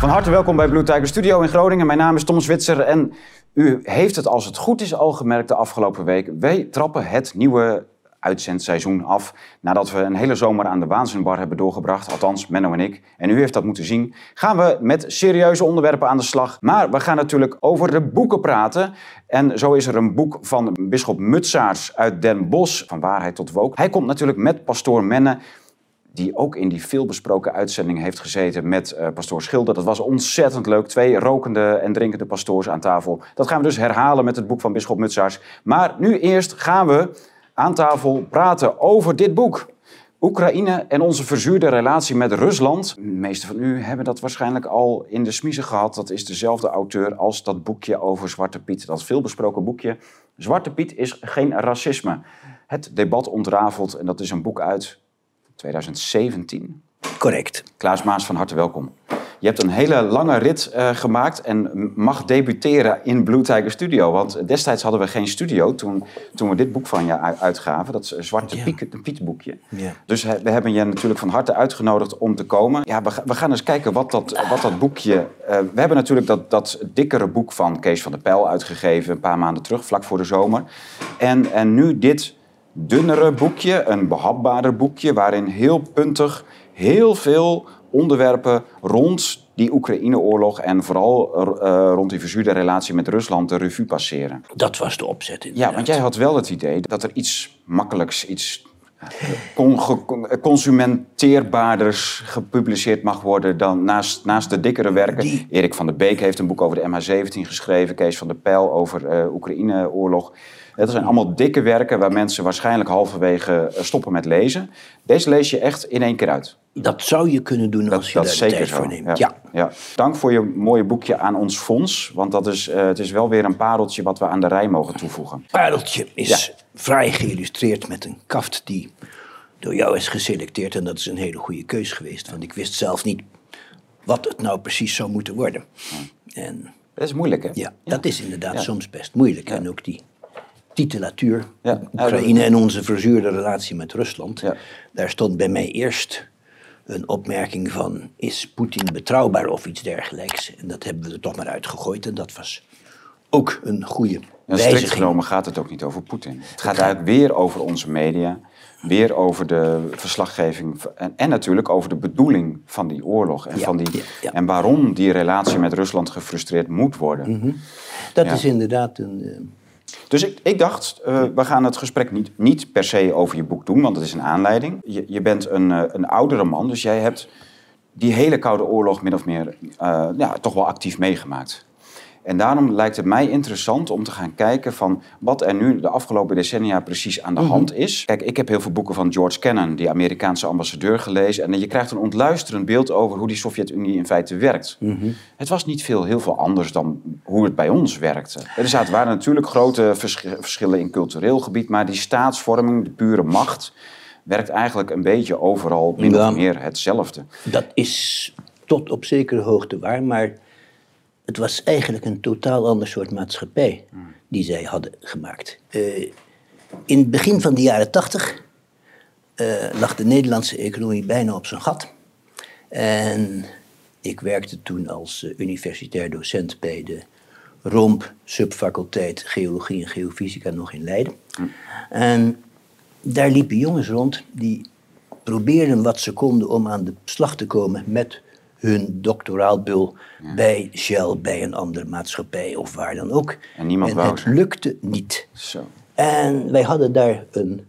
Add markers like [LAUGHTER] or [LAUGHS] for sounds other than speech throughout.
Van harte welkom bij Blue Tiger Studio in Groningen. Mijn naam is Tom Zwitser en u heeft het als het goed is al gemerkt de afgelopen week. Wij trappen het nieuwe uitzendseizoen af nadat we een hele zomer aan de Waanzinbar hebben doorgebracht. Althans, Menno en ik. En u heeft dat moeten zien. Gaan we met serieuze onderwerpen aan de slag. Maar we gaan natuurlijk over de boeken praten. En zo is er een boek van bisschop Mutsaars uit Den Bosch, van waarheid tot wook. Hij komt natuurlijk met pastoor Menne die ook in die veelbesproken uitzending heeft gezeten met uh, pastoor Schilder. Dat was ontzettend leuk. Twee rokende en drinkende pastoors aan tafel. Dat gaan we dus herhalen met het boek van Bisschop Mutsaars. Maar nu eerst gaan we aan tafel praten over dit boek. Oekraïne en onze verzuurde relatie met Rusland. De meeste van u hebben dat waarschijnlijk al in de smiezen gehad. Dat is dezelfde auteur als dat boekje over Zwarte Piet. Dat veelbesproken boekje. Zwarte Piet is geen racisme. Het debat ontrafelt en dat is een boek uit 2017. Correct. Klaas Maas, van harte welkom. Je hebt een hele lange rit uh, gemaakt en mag debuteren in Blue Tiger Studio. Want destijds hadden we geen studio toen, toen we dit boek van je uitgaven. Dat Zwarte ja. Piet, Piet boekje. Ja. Dus we hebben je natuurlijk van harte uitgenodigd om te komen. Ja, we, we gaan eens kijken wat dat, wat dat boekje... Uh, we hebben natuurlijk dat, dat dikkere boek van Kees van der Pijl uitgegeven... een paar maanden terug, vlak voor de zomer. En, en nu dit dunnere boekje, een behapbaarder boekje... waarin heel puntig heel veel onderwerpen rond die Oekraïne-oorlog en vooral uh, rond die verzuurde relatie met Rusland de revue passeren. Dat was de opzet. Inderdaad. Ja, want jij had wel het idee dat er iets makkelijks, iets con consumenteerbaarders gepubliceerd mag worden dan naast, naast de dikkere werken. Die... Erik van der Beek heeft een boek over de MH17 geschreven, Kees van der Pijl over uh, Oekraïne-oorlog. Dat zijn allemaal dikke werken waar mensen waarschijnlijk halverwege stoppen met lezen. Deze lees je echt in één keer uit. Dat zou je kunnen doen als je daar tijd voor neemt. Ja. Ja. Dank voor je mooie boekje aan ons fonds. Want dat is, uh, het is wel weer een pareltje wat we aan de rij mogen toevoegen. Pareltje is vrij geïllustreerd met een kaft die door jou is geselecteerd. En dat is een hele goede keus geweest. Want ik wist zelf niet wat het nou precies zou moeten worden. En, dat is moeilijk, hè? Ja, dat is inderdaad soms best moeilijk. En ook die titulatuur, Oekraïne en onze verzuurde relatie met Rusland. Daar stond bij mij eerst een opmerking van: is Poetin betrouwbaar of iets dergelijks? En dat hebben we er toch maar uitgegooid en dat was ook een goede ja, Strikt genomen gaat het ook niet over Poetin. Het gaat eigenlijk weer over onze media, weer over de verslaggeving en, en natuurlijk over de bedoeling van die oorlog en, van die, en waarom die relatie met Rusland gefrustreerd moet worden. Mhm. Dat is inderdaad een. Dus ik, ik dacht, uh, we gaan het gesprek niet, niet per se over je boek doen, want het is een aanleiding. Je, je bent een, uh, een oudere man, dus jij hebt die hele Koude Oorlog min of meer uh, ja, toch wel actief meegemaakt. En daarom lijkt het mij interessant om te gaan kijken van wat er nu de afgelopen decennia precies aan de mhm. hand is. Kijk, ik heb heel veel boeken van George Kennan, die Amerikaanse ambassadeur, gelezen. En je krijgt een ontluisterend beeld over hoe die Sovjet-Unie in feite werkt. Mhm. Het was niet veel, heel veel anders dan hoe het bij ons werkte. Er zaten, waren natuurlijk grote verschillen in cultureel gebied, maar die staatsvorming, de pure macht, werkt eigenlijk een beetje overal min of meer hetzelfde. Dat is tot op zekere hoogte waar, maar het was eigenlijk een totaal ander soort maatschappij die zij hadden gemaakt. Uh, in het begin van de jaren tachtig uh, lag de Nederlandse economie bijna op zijn gat. En ik werkte toen als uh, universitair docent bij de ROMP subfaculteit Geologie en Geofysica nog in Leiden. En daar liepen jongens rond die probeerden wat ze konden om aan de slag te komen met hun doctoraalbul ja. bij Shell, bij een andere maatschappij of waar dan ook. En niemand en wou het lukte niet. Zo. En wij hadden daar een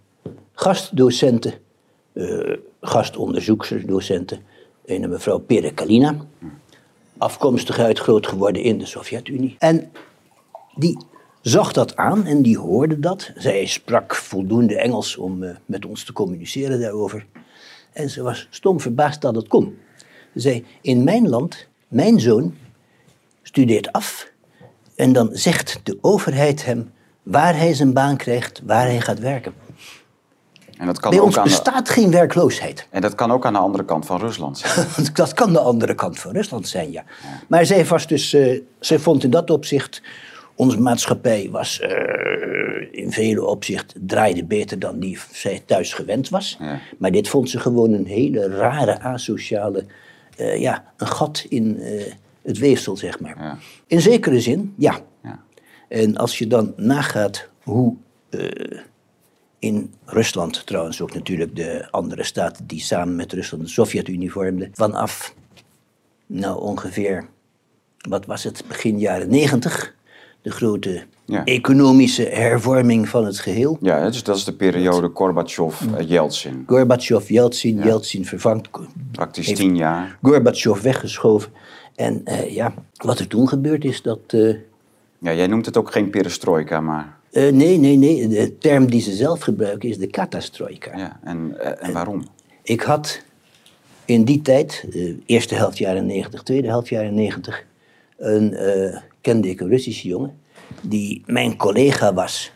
gastdocenten, uh, gastonderzoeksdocenten, een mevrouw Pere Kalina, afkomstig uit groot geworden in de Sovjet-Unie. En die zag dat aan en die hoorde dat. Zij sprak voldoende Engels om uh, met ons te communiceren daarover. En ze was stom verbaasd dat het kon zei, in mijn land, mijn zoon studeert af en dan zegt de overheid hem waar hij zijn baan krijgt, waar hij gaat werken. En dat kan Bij ook ons bestaat geen werkloosheid. En dat kan ook aan de andere kant van Rusland zijn. [LAUGHS] dat kan de andere kant van Rusland zijn, ja. Maar zij, was dus, uh, zij vond in dat opzicht... Onze maatschappij was uh, in vele opzichten draaide beter dan die zij thuis gewend was. Ja. Maar dit vond ze gewoon een hele rare, asociale eh, ja, een gat in eh, het weefsel, zeg maar. Ja. In zekere zin, ja. ja. En als je dan nagaat hoe in Rusland, trouwens ook natuurlijk de andere staten die samen met Rusland de Sovjet-Unie vormden, vanaf nou ongeveer, wat was het, begin jaren negentig, de grote economische hervorming van het geheel. Ja, dus dat is de periode Gorbachev-Yeltsin. Mm. Gorbachev-Yeltsin, ja. Yeltsin vervangt. Praktisch tien jaar. Gorbachev weggeschoven. En uh, ja, wat er toen gebeurd is, dat... Uh, ja, jij noemt het ook geen perestroika, maar... Uh, nee, nee, nee. De term die ze zelf gebruiken is de katastroika. Ja, en, en waarom? Ik had in die tijd, eerste helft jaren 90, tweede helft jaren 90, een, kende ik een Russische jongen die mijn collega was.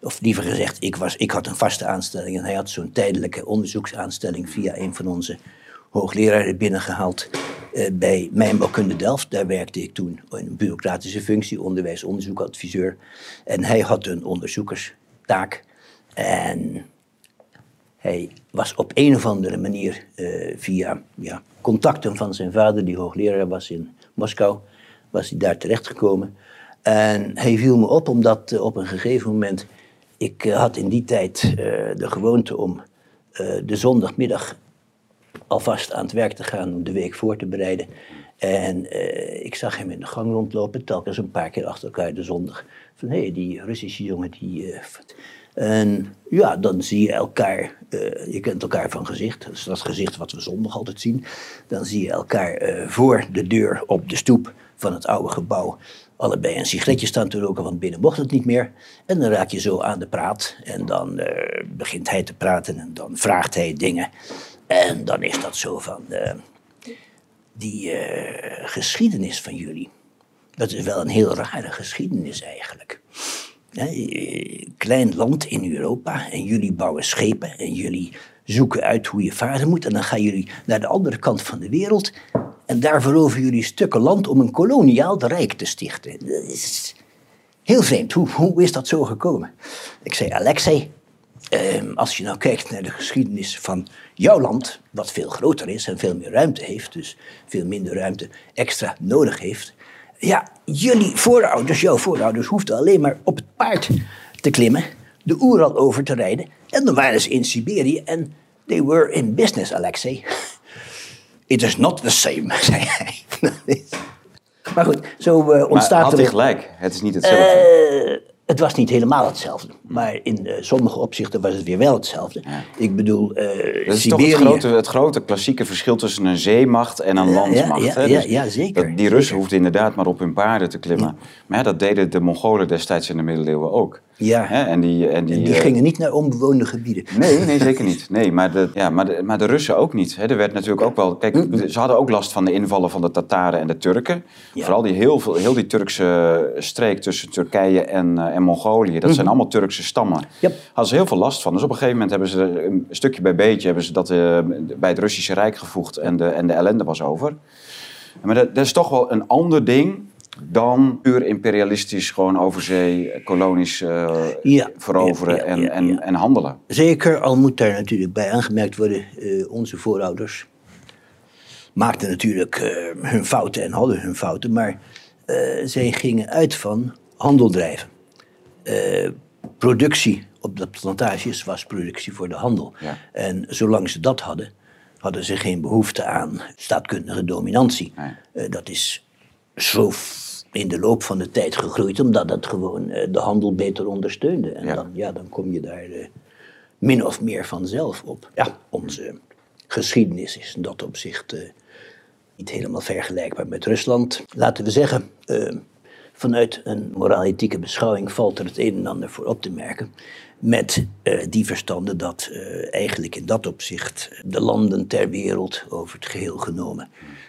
Of liever gezegd, ik, was, ik had een vaste aanstelling en hij had zo'n tijdelijke onderzoeksaanstelling via een van onze hoogleraren binnengehaald uh, bij Mijnbouwkunde Delft. Daar werkte ik toen in een bureaucratische functie, onderwijs-onderzoekadviseur. En hij had een onderzoekerstaak. En hij was op een of andere manier uh, via ja, contacten van zijn vader, die hoogleraar was in Moskou, was hij daar terechtgekomen. En hij viel me op omdat uh, op een gegeven moment, ik uh, had in die tijd uh, de gewoonte om de zondagmiddag alvast aan het werk te gaan om de week voor te bereiden. En ik zag hem in de gang rondlopen, telkens een paar keer achter elkaar de zondag. Van hé, hey, die Russische jongen die. en ja, dan zie je elkaar, je kent elkaar van gezicht, dat is dat gezicht wat we zondag altijd zien. Dan zie je elkaar voor de deur op de stoep van het oude gebouw allebei een sigaretje staan te roken, want binnen mocht het niet meer. En dan raak je zo aan de praat. En dan uh, begint hij te praten en dan vraagt hij dingen. En dan is dat zo van, uh, die uh, geschiedenis van jullie. Dat is wel een heel rare geschiedenis eigenlijk. klein land in Europa en jullie bouwen schepen en jullie zoeken uit hoe je varen moet. En dan gaan jullie naar de andere kant van de wereld en daar veroveren jullie stukken land om een koloniaal rijk te stichten. Heel vreemd. Hoe, hoe is dat zo gekomen? Ik zei, Alexei, ehm, als je nou kijkt naar de geschiedenis van jouw land, wat veel groter is en veel meer ruimte heeft, dus veel minder ruimte extra nodig heeft. Ja, jullie voorouders, jouw voorouders, hoefden alleen maar op het paard te klimmen, de Oeral over te rijden. En dan waren ze in Siberië en they were in business, Alexei. It is not the same, [LAUGHS] zei hij. maar goed, zo uh, ontstaat maar had hij gelijk? Het is niet hetzelfde? Uh, het was niet helemaal hetzelfde. Maar in uh, sommige opzichten was het weer wel hetzelfde. Ik bedoel, uh, Dat is toch het grote, het grote klassieke verschil tussen een zeemacht en een landsmacht. Ja, hè? Dus ja, zeker. Dat, die Russen hoefden inderdaad maar op hun paarden te klimmen. Maar ja, dat deden de Mongolen destijds in de middeleeuwen ook. Ja, Hè? En die, en die, en die eh, gingen niet naar onbewoonde gebieden. Nee, nee, zeker [LAUGHS] niet. Nee, maar de, ja, maar de, maar de Russen ook niet. Hè. Er werd natuurlijk ook wel... Kijk, ze hadden ook last van de invallen van de Tataren en de Turken. Ja. Vooral die heel, veel, heel die Turkse streek tussen Turkije en, eh, en Mongolië. Dat zijn allemaal Turkse stammen. Yep. Hadden ze heel veel last van. Dus op een gegeven moment hebben ze een stukje bij beetje... hebben ze dat eh, bij het Russische Rijk gevoegd en de, en de ellende was over. Maar dat, dat is toch wel een ander ding dan puur imperialistisch gewoon overzee kolonies uh, Ja, veroveren ja, ja, en, en, en handelen. Zeker, al moet daar natuurlijk bij aangemerkt worden, eh, onze voorouders maakten natuurlijk eh, hun fouten en hadden hun fouten, maar eh, zij gingen uit van handel drijven. Productie op de plantages was productie voor de handel. Ja. En zolang ze dat hadden, hadden ze geen behoefte aan staatkundige dominantie. Nee. Eh, dat is zo in de loop van de tijd gegroeid, omdat dat gewoon eh, de handel beter ondersteunde. En Ja. Dan, ja, dan kom je daar eh, min of meer vanzelf op. Ja, onze geschiedenis is in dat opzicht niet helemaal vergelijkbaar met Rusland. Laten we zeggen, vanuit een moraal-ethieke beschouwing valt er het een en ander voor op te merken. Met eh, die verstanden dat eh, eigenlijk in dat opzicht de landen ter wereld over het geheel genomen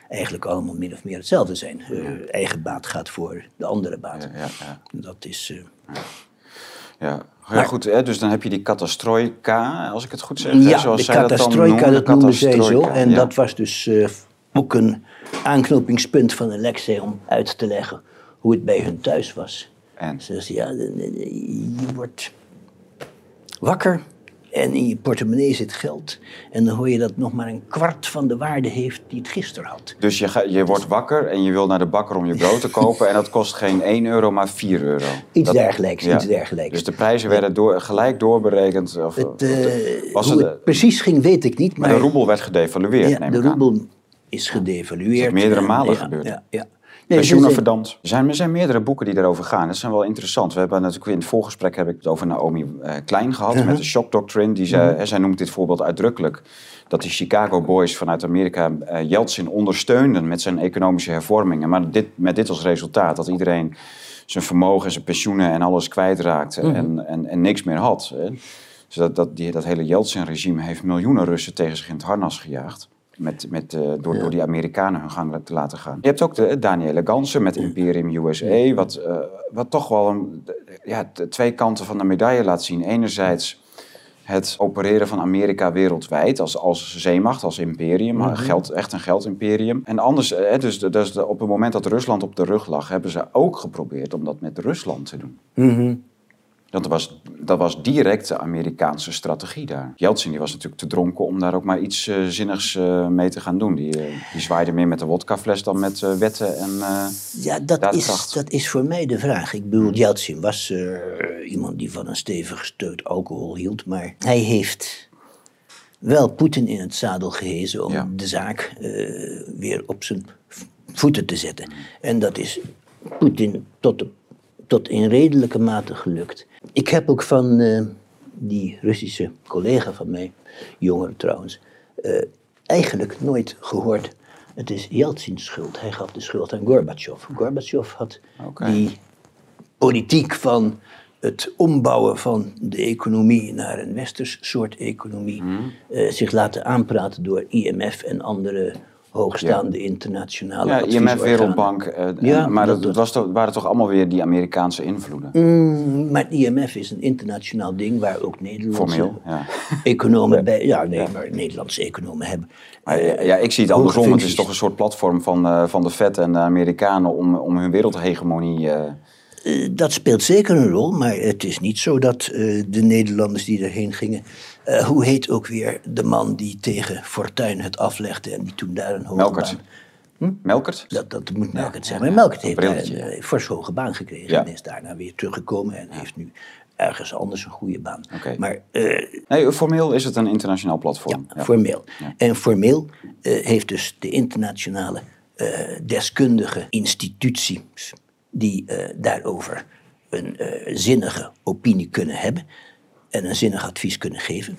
eigenlijk allemaal min of meer hetzelfde zijn. Eh, eigen baat gaat voor de andere baat. Ja, ja, ja. Dat is. eh, Ja, ja Maar- goed, hè, dus dan heb je die katastroika, als ik het goed zeg. hè, Ja, de zoals zij dat noemen, dat noemen zij zo. En ja. dat was dus eh, ook een aanknopingspunt van Alexei om uit te leggen hoe het bij hun thuis was. En? Ze zei, ja, je wordt wakker En in je portemonnee zit geld. En dan hoor je dat nog maar een kwart van de waarde heeft die het gisteren had. Dus je, ga, je wordt wakker en je wil naar de bakker om je brood te kopen. en dat kost geen 1 euro, maar 4 euro. Iets Dat- dergelijks, ja. iets dergelijks. Dus de prijzen werden door, gelijk doorberekend. Of, Het, eh, was het, het precies ging, weet ik niet. Maar maar de roebel werd gedevalueerd, ja, neem de ik aan. roebel is gedevalueerd. Dat is meerdere En, malen ja, gebeurd. Ja, ja. Nee, Pensioenen dus, verdampt. Er zijn, er zijn meerdere boeken die daarover gaan. Dat zijn wel interessant. We hebben natuurlijk in het voorgesprek heb ik het over Naomi eh, Klein gehad met de shock doctrine. Die zij noemt dit voorbeeld uitdrukkelijk. Dat die Chicago Boys vanuit Amerika eh, Yeltsin ondersteunden met zijn economische hervormingen. Maar dit, met dit als resultaat dat iedereen zijn vermogen, zijn pensioenen en alles kwijtraakte en, en, en niks meer had. Dus dat, dat, die, dat hele Yeltsin-regime heeft miljoenen Russen tegen zich in het harnas gejaagd. Met, met, eh, door, door die Amerikanen hun gang te laten gaan. Je hebt ook de Danielle Gansen met Imperium USA, wat, eh, wat toch wel een, ja, de twee kanten van de medaille laat zien. Enerzijds het opereren van Amerika wereldwijd als, als zeemacht, als imperium, geld, echt een geldimperium. En anders, eh, dus, dus op het moment dat Rusland op de rug lag, hebben ze ook geprobeerd om dat met Rusland te doen. Mhm. Dat was, dat was direct de Amerikaanse strategie daar. Yeltsin die was natuurlijk te dronken om daar ook maar iets eh, zinnigs eh, mee te gaan doen. Die, eh, die zwaaide meer met de wodkafles dan met wetten en... Ja, dat is, dat is voor mij de vraag. Ik bedoel, Yeltsin was iemand die van een stevig steut alcohol hield, maar hij heeft wel Poetin in het zadel gehezen om Ja. de zaak weer op zijn voeten te zetten. En dat is Poetin tot, de- tot in redelijke mate gelukt. Ik heb ook van eh, die Russische collega van mij, jonger trouwens, eh, eigenlijk nooit gehoord. Het is Yeltsins schuld. Hij gaf de schuld aan Gorbachev. Gorbachev had die politiek van het ombouwen van de economie naar een westers soort economie Mhm. eh, zich laten aanpraten door IMF en andere hoogstaande internationale ja, IMF. Wereldbank. eh, Ja, maar dat- was toch, waren toch allemaal weer die Amerikaanse invloeden? Mm, maar het IMF is een internationaal ding waar ook Nederlandse Formeel, ja. [LAUGHS] economen bij... Ja, nee, maar Nederlandse economen hebben... Maar, eh, ja, ik zie het andersom. Het is toch een soort platform van, eh, van de Fed en de Amerikanen om, om hun wereldhegemonie... eh, dat speelt zeker een rol, maar het is niet zo dat eh, de Nederlanders die erheen gingen. eh, hoe heet ook weer de man die tegen Fortuyn het aflegde en die toen daar een hoge Melkert. baan. Melkert? Dat, dat moet Melkert zijn. Maar Melkert heeft een fors hoge baan gekregen Ja. en is daarna weer teruggekomen en heeft nu ergens anders een goede baan. Oké. Maar Nee, formeel is het een internationaal platform. ja, formeel. En formeel heeft dus de internationale deskundige instituties die eh, daarover een eh, zinnige opinie kunnen hebben en een zinnig advies kunnen geven,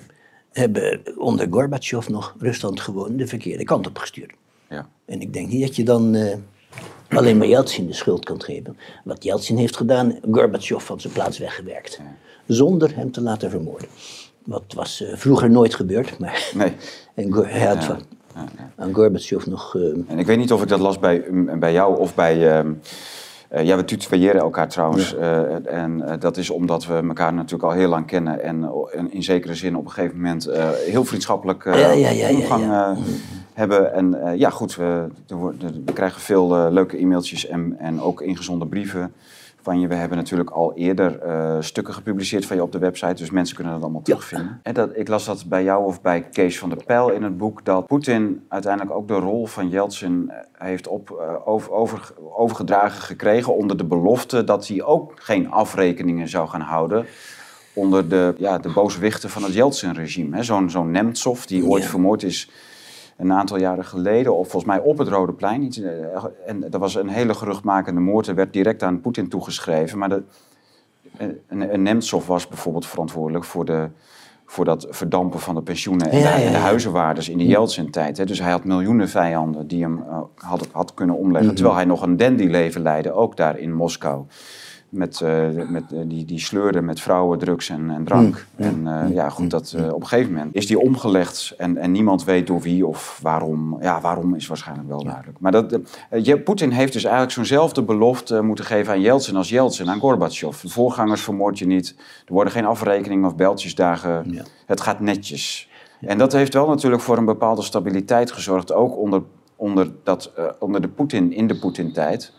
hebben onder Gorbachev nog Rusland gewoon de verkeerde kant op gestuurd. Ja. En ik denk niet dat je dan eh, alleen maar Yeltsin de schuld kan geven. Wat Yeltsin heeft gedaan, Gorbachev van zijn plaats weggewerkt. Zonder hem te laten vermoorden. Wat was vroeger nooit gebeurd, maar Nee. [LAUGHS] en hij had van, aan Gorbachev nog... En ik weet niet of ik dat las bij, bij jou of bij... eh, ja, we tutoyeren elkaar trouwens. eh, en eh, dat is omdat we elkaar natuurlijk al heel lang kennen. En, en in zekere zin op een gegeven moment heel vriendschappelijk Ja, ja, omgang eh, hebben. En ja, goed, we, krijgen veel leuke e-mailtjes en, en ook ingezonden brieven van je. We hebben natuurlijk al eerder eh, stukken gepubliceerd van je op de website. Dus mensen kunnen dat allemaal terugvinden. En dat, ik las dat bij jou of bij Kees van der Pijl in het boek... dat Poetin uiteindelijk ook de rol van Yeltsin eh, heeft op, eh, over, over, overgedragen gekregen... onder de belofte dat hij ook geen afrekeningen zou gaan houden... onder de, ja, de booswichten van het Yeltsin-regime. Zo'n zo'n Nemtsov, die ooit Ja. vermoord is een aantal jaren geleden, of volgens mij op het Rode Plein. Iets, eh, En dat was een hele geruchtmakende moord. Er werd direct aan Poetin toegeschreven. Maar de, een, een Nemtsov was bijvoorbeeld verantwoordelijk voor, de, voor dat verdampen van de pensioenen en, Ja, de, ja, huizenwaarders in de Yeltsin-tijd. hè. Dus hij had miljoenen vijanden die hem eh, had, had kunnen omleggen. Terwijl hij nog een dandy-leven leidde, ook daar in Moskou. Met, eh, met, eh, die, die sleurde met vrouwen, drugs en, en drank. En eh, ja, goed, dat, eh, op een gegeven moment is die omgelegd en, en niemand weet door wie of waarom. Ja, waarom is waarschijnlijk wel duidelijk. Maar dat, je- Poetin heeft dus eigenlijk zo'nzelfde belofte moeten geven aan Yeltsin als Yeltsin aan Gorbachev. De voorgangers vermoord je niet. Er worden geen afrekeningen of beltjesdagen. Ja. Het gaat netjes. En dat heeft wel natuurlijk voor een bepaalde stabiliteit gezorgd, ook onder, onder, dat, onder de Poetin, in de Poetin-tijd.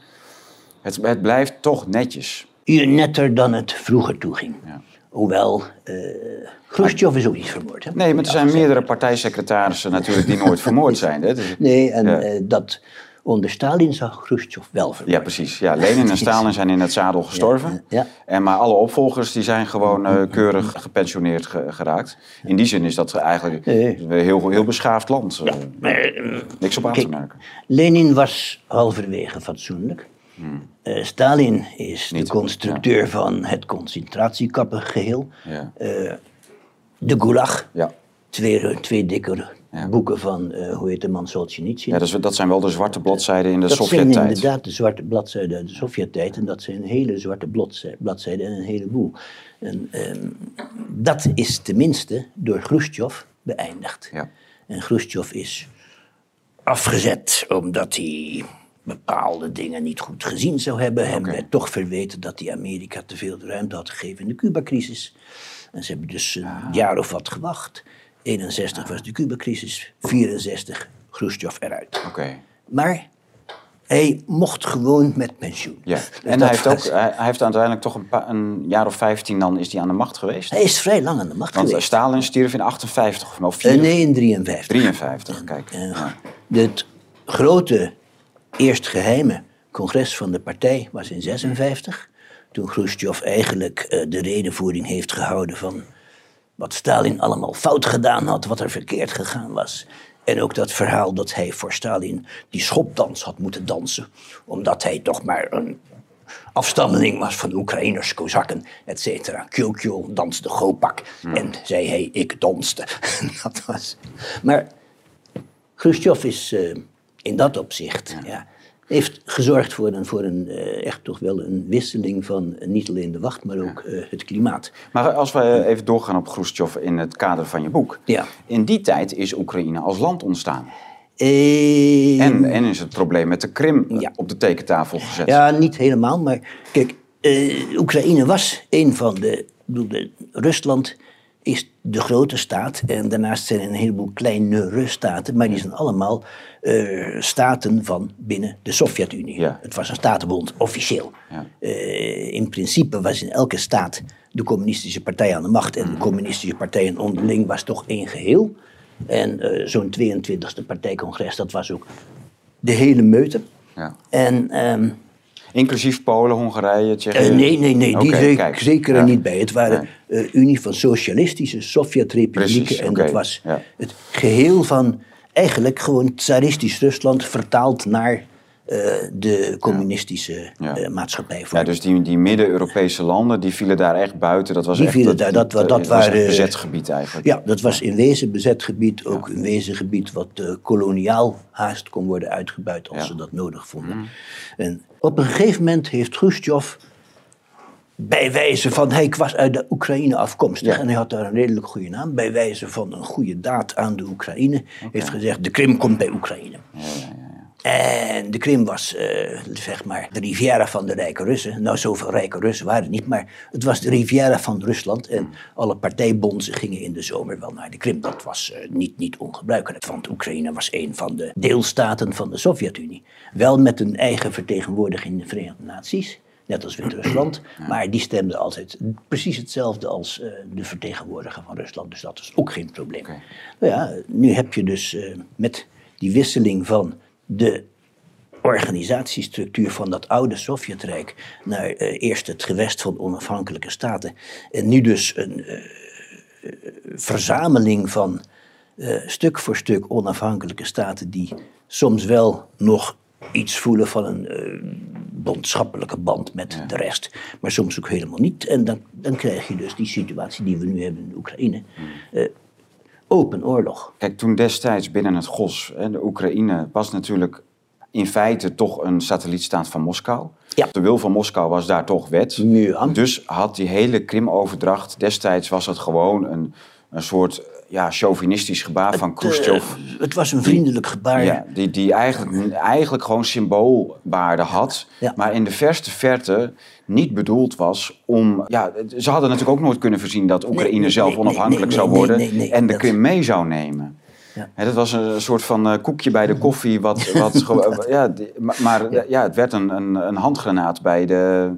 Het, het blijft toch netjes. Hier netter dan het vroeger toeging. Ja. Hoewel, uh, Khrushchev is ook niet vermoord. Hè? Nee, maar er zijn meerdere partijsecretarissen natuurlijk die nooit vermoord [LAUGHS] zijn. Hè? Dus, nee, en ja. dat Onder Stalin zag Khrushchev wel vermoord. Ja, precies. Ja, Lenin en [LAUGHS] Stalin zijn in het zadel gestorven. Ja, En maar alle opvolgers die zijn gewoon uh, keurig gepensioneerd geraakt. In die zin is dat eigenlijk een heel, heel beschaafd land. Uh, niks op aan te merken. Lenin was halverwege fatsoenlijk. Hmm. Uh, Stalin is Niet, de constructeur van het concentratiekappengeheel. Ja. de Gulag. Ja. Twee, twee dikke boeken van, uh, hoe heet de man, Solzhenitsyn. Ja, dat, dat zijn wel de zwarte bladzijden in de Sovjet-tijd. Dat zijn inderdaad de zwarte bladzijden uit de Sovjet-tijd. En dat zijn hele zwarte bladzijden en een heleboel. En um, dat is tenminste door Khrushchev beëindigd. Ja. En Khrushchev is afgezet omdat hij bepaalde dingen niet goed gezien zou hebben. Okay. Hem werd toch verweten dat hij Amerika te veel ruimte had gegeven in de Cuba-crisis. En ze hebben dus een ah. jaar of wat gewacht. 61 was de Cuba-crisis, 64 Khrushchev eruit. Oké. Maar hij mocht gewoon met pensioen. Ja. En hij heeft, ook, hij, heeft uiteindelijk toch een, een, jaar of 15 dan is hij aan de macht geweest. Hij is vrij lang aan de macht Want geweest. Stalin stierf in 58 of 4. Uh, nee, in 53. 53, kijk. Ja. Het grote, eerst geheime congres van de partij was in 56. Toen Khrushchev eigenlijk uh, de redenvoering heeft gehouden van wat Stalin allemaal fout gedaan had, wat er verkeerd gegaan was. En ook dat verhaal dat hij voor Stalin die schopdans had moeten dansen, omdat hij toch maar een afstammeling was van Oekraïners, Kozakken, et cetera. Kyokyo danste Gopak en zei hij, ik danste. [LAUGHS] dat was... Maar Khrushchev is uh, in dat opzicht ja heeft gezorgd voor een, voor een uh, echt toch wel een wisseling van uh, niet alleen de wacht, maar ook uh, het klimaat. Maar als we even doorgaan op Khrushchev in het kader van je boek. Ja. In die tijd is Oekraïne als land ontstaan. En, en is het probleem met de Krim ja. op de tekentafel gezet. Ja, niet helemaal, maar kijk, Oekraïne was een van de, bedoel, de Rusland is de grote staat. En daarnaast zijn er een heleboel kleine ruststaten. Maar die zijn allemaal uh, staten van binnen de Sovjet-Unie. Het was een statenbond, officieel. Ja. Uh, in principe was in elke staat de communistische partij aan de macht. En de mm. communistische partijen onderling was toch één geheel. En uh, zo'n 22e partijcongres, dat was ook de hele meute. Ja. En... Um, Inclusief Polen, Hongarije, Tsjechië? Uh, nee, nee, nee, die zeker er niet bij. Het waren nee. uh, Unie van Socialistische Sovjet-Republieken. En okay. dat was ja. het geheel van eigenlijk gewoon tsaristisch Rusland vertaald naar uh, de communistische ja. maatschappij. Ja, dus die, die Midden-Europese landen, die vielen daar echt buiten. Dat was die echt vielen daar, dat, dat, dat waren, bezet gebied eigenlijk. Ja, dat was in wezen bezet gebied. Ook in wezen gebied wat koloniaal haast kon worden uitgebuit als ze dat nodig vonden. Mm. En op een gegeven moment heeft Khrushchev bij wijze van, hij was uit de Oekraïne afkomstig en hij had daar een redelijk goede naam, bij wijze van een goede daad aan de Oekraïne, heeft gezegd, de Krim komt bij Oekraïne. Ja, ja, en de Krim was, uh, zeg maar, de Riviera van de rijke Russen. Nou, zoveel rijke Russen waren het niet, maar het was de Riviera van Rusland. En hmm. alle partijbondsen gingen in de zomer wel naar de Krim. Dat was uh, niet, niet ongebruikelijk, want Oekraïne was een van de deelstaten van de Sovjet-Unie. Wel met een eigen vertegenwoordiging in de Verenigde Naties net als Wit-Rusland. [CLEARS THROAT] Maar die stemde altijd precies hetzelfde als uh, de vertegenwoordiger van Rusland. Dus dat is ook geen probleem. Okay. Nou ja, nu heb je dus uh, met die wisseling van de organisatiestructuur van dat oude Sovjetrijk naar uh, eerst het gewest van onafhankelijke staten en nu dus een verzameling van stuk voor stuk onafhankelijke staten die soms wel nog iets voelen van een uh, bondschappelijke band met de rest. Maar soms ook helemaal niet. En dan, dan krijg je dus die situatie die we nu hebben in Oekraïne. Uh, open oorlog. Kijk, toen destijds binnen het GOS, hè, de Oekraïne, was natuurlijk in feite toch een satellietstaat van Moskou. Ja. De wil van Moskou was daar toch wet. Ja. Dus had die hele Krim-overdracht, destijds was het gewoon een, een soort ja, chauvinistisch gebaar van Khrushchev. Uh, het was een vriendelijk gebaar. Ja, die, die eigenlijk, eigenlijk gewoon symboolwaarde had. Maar in de verste verte niet bedoeld was om... Ja, ze hadden natuurlijk ook nooit kunnen voorzien dat Oekraïne zelf onafhankelijk zou worden. en de Krim mee zou nemen. Ja. dat was een soort van uh, koekje bij de koffie. Wat, [LAUGHS] wat, ja, maar ja. het werd een, een, een handgranaat bij de...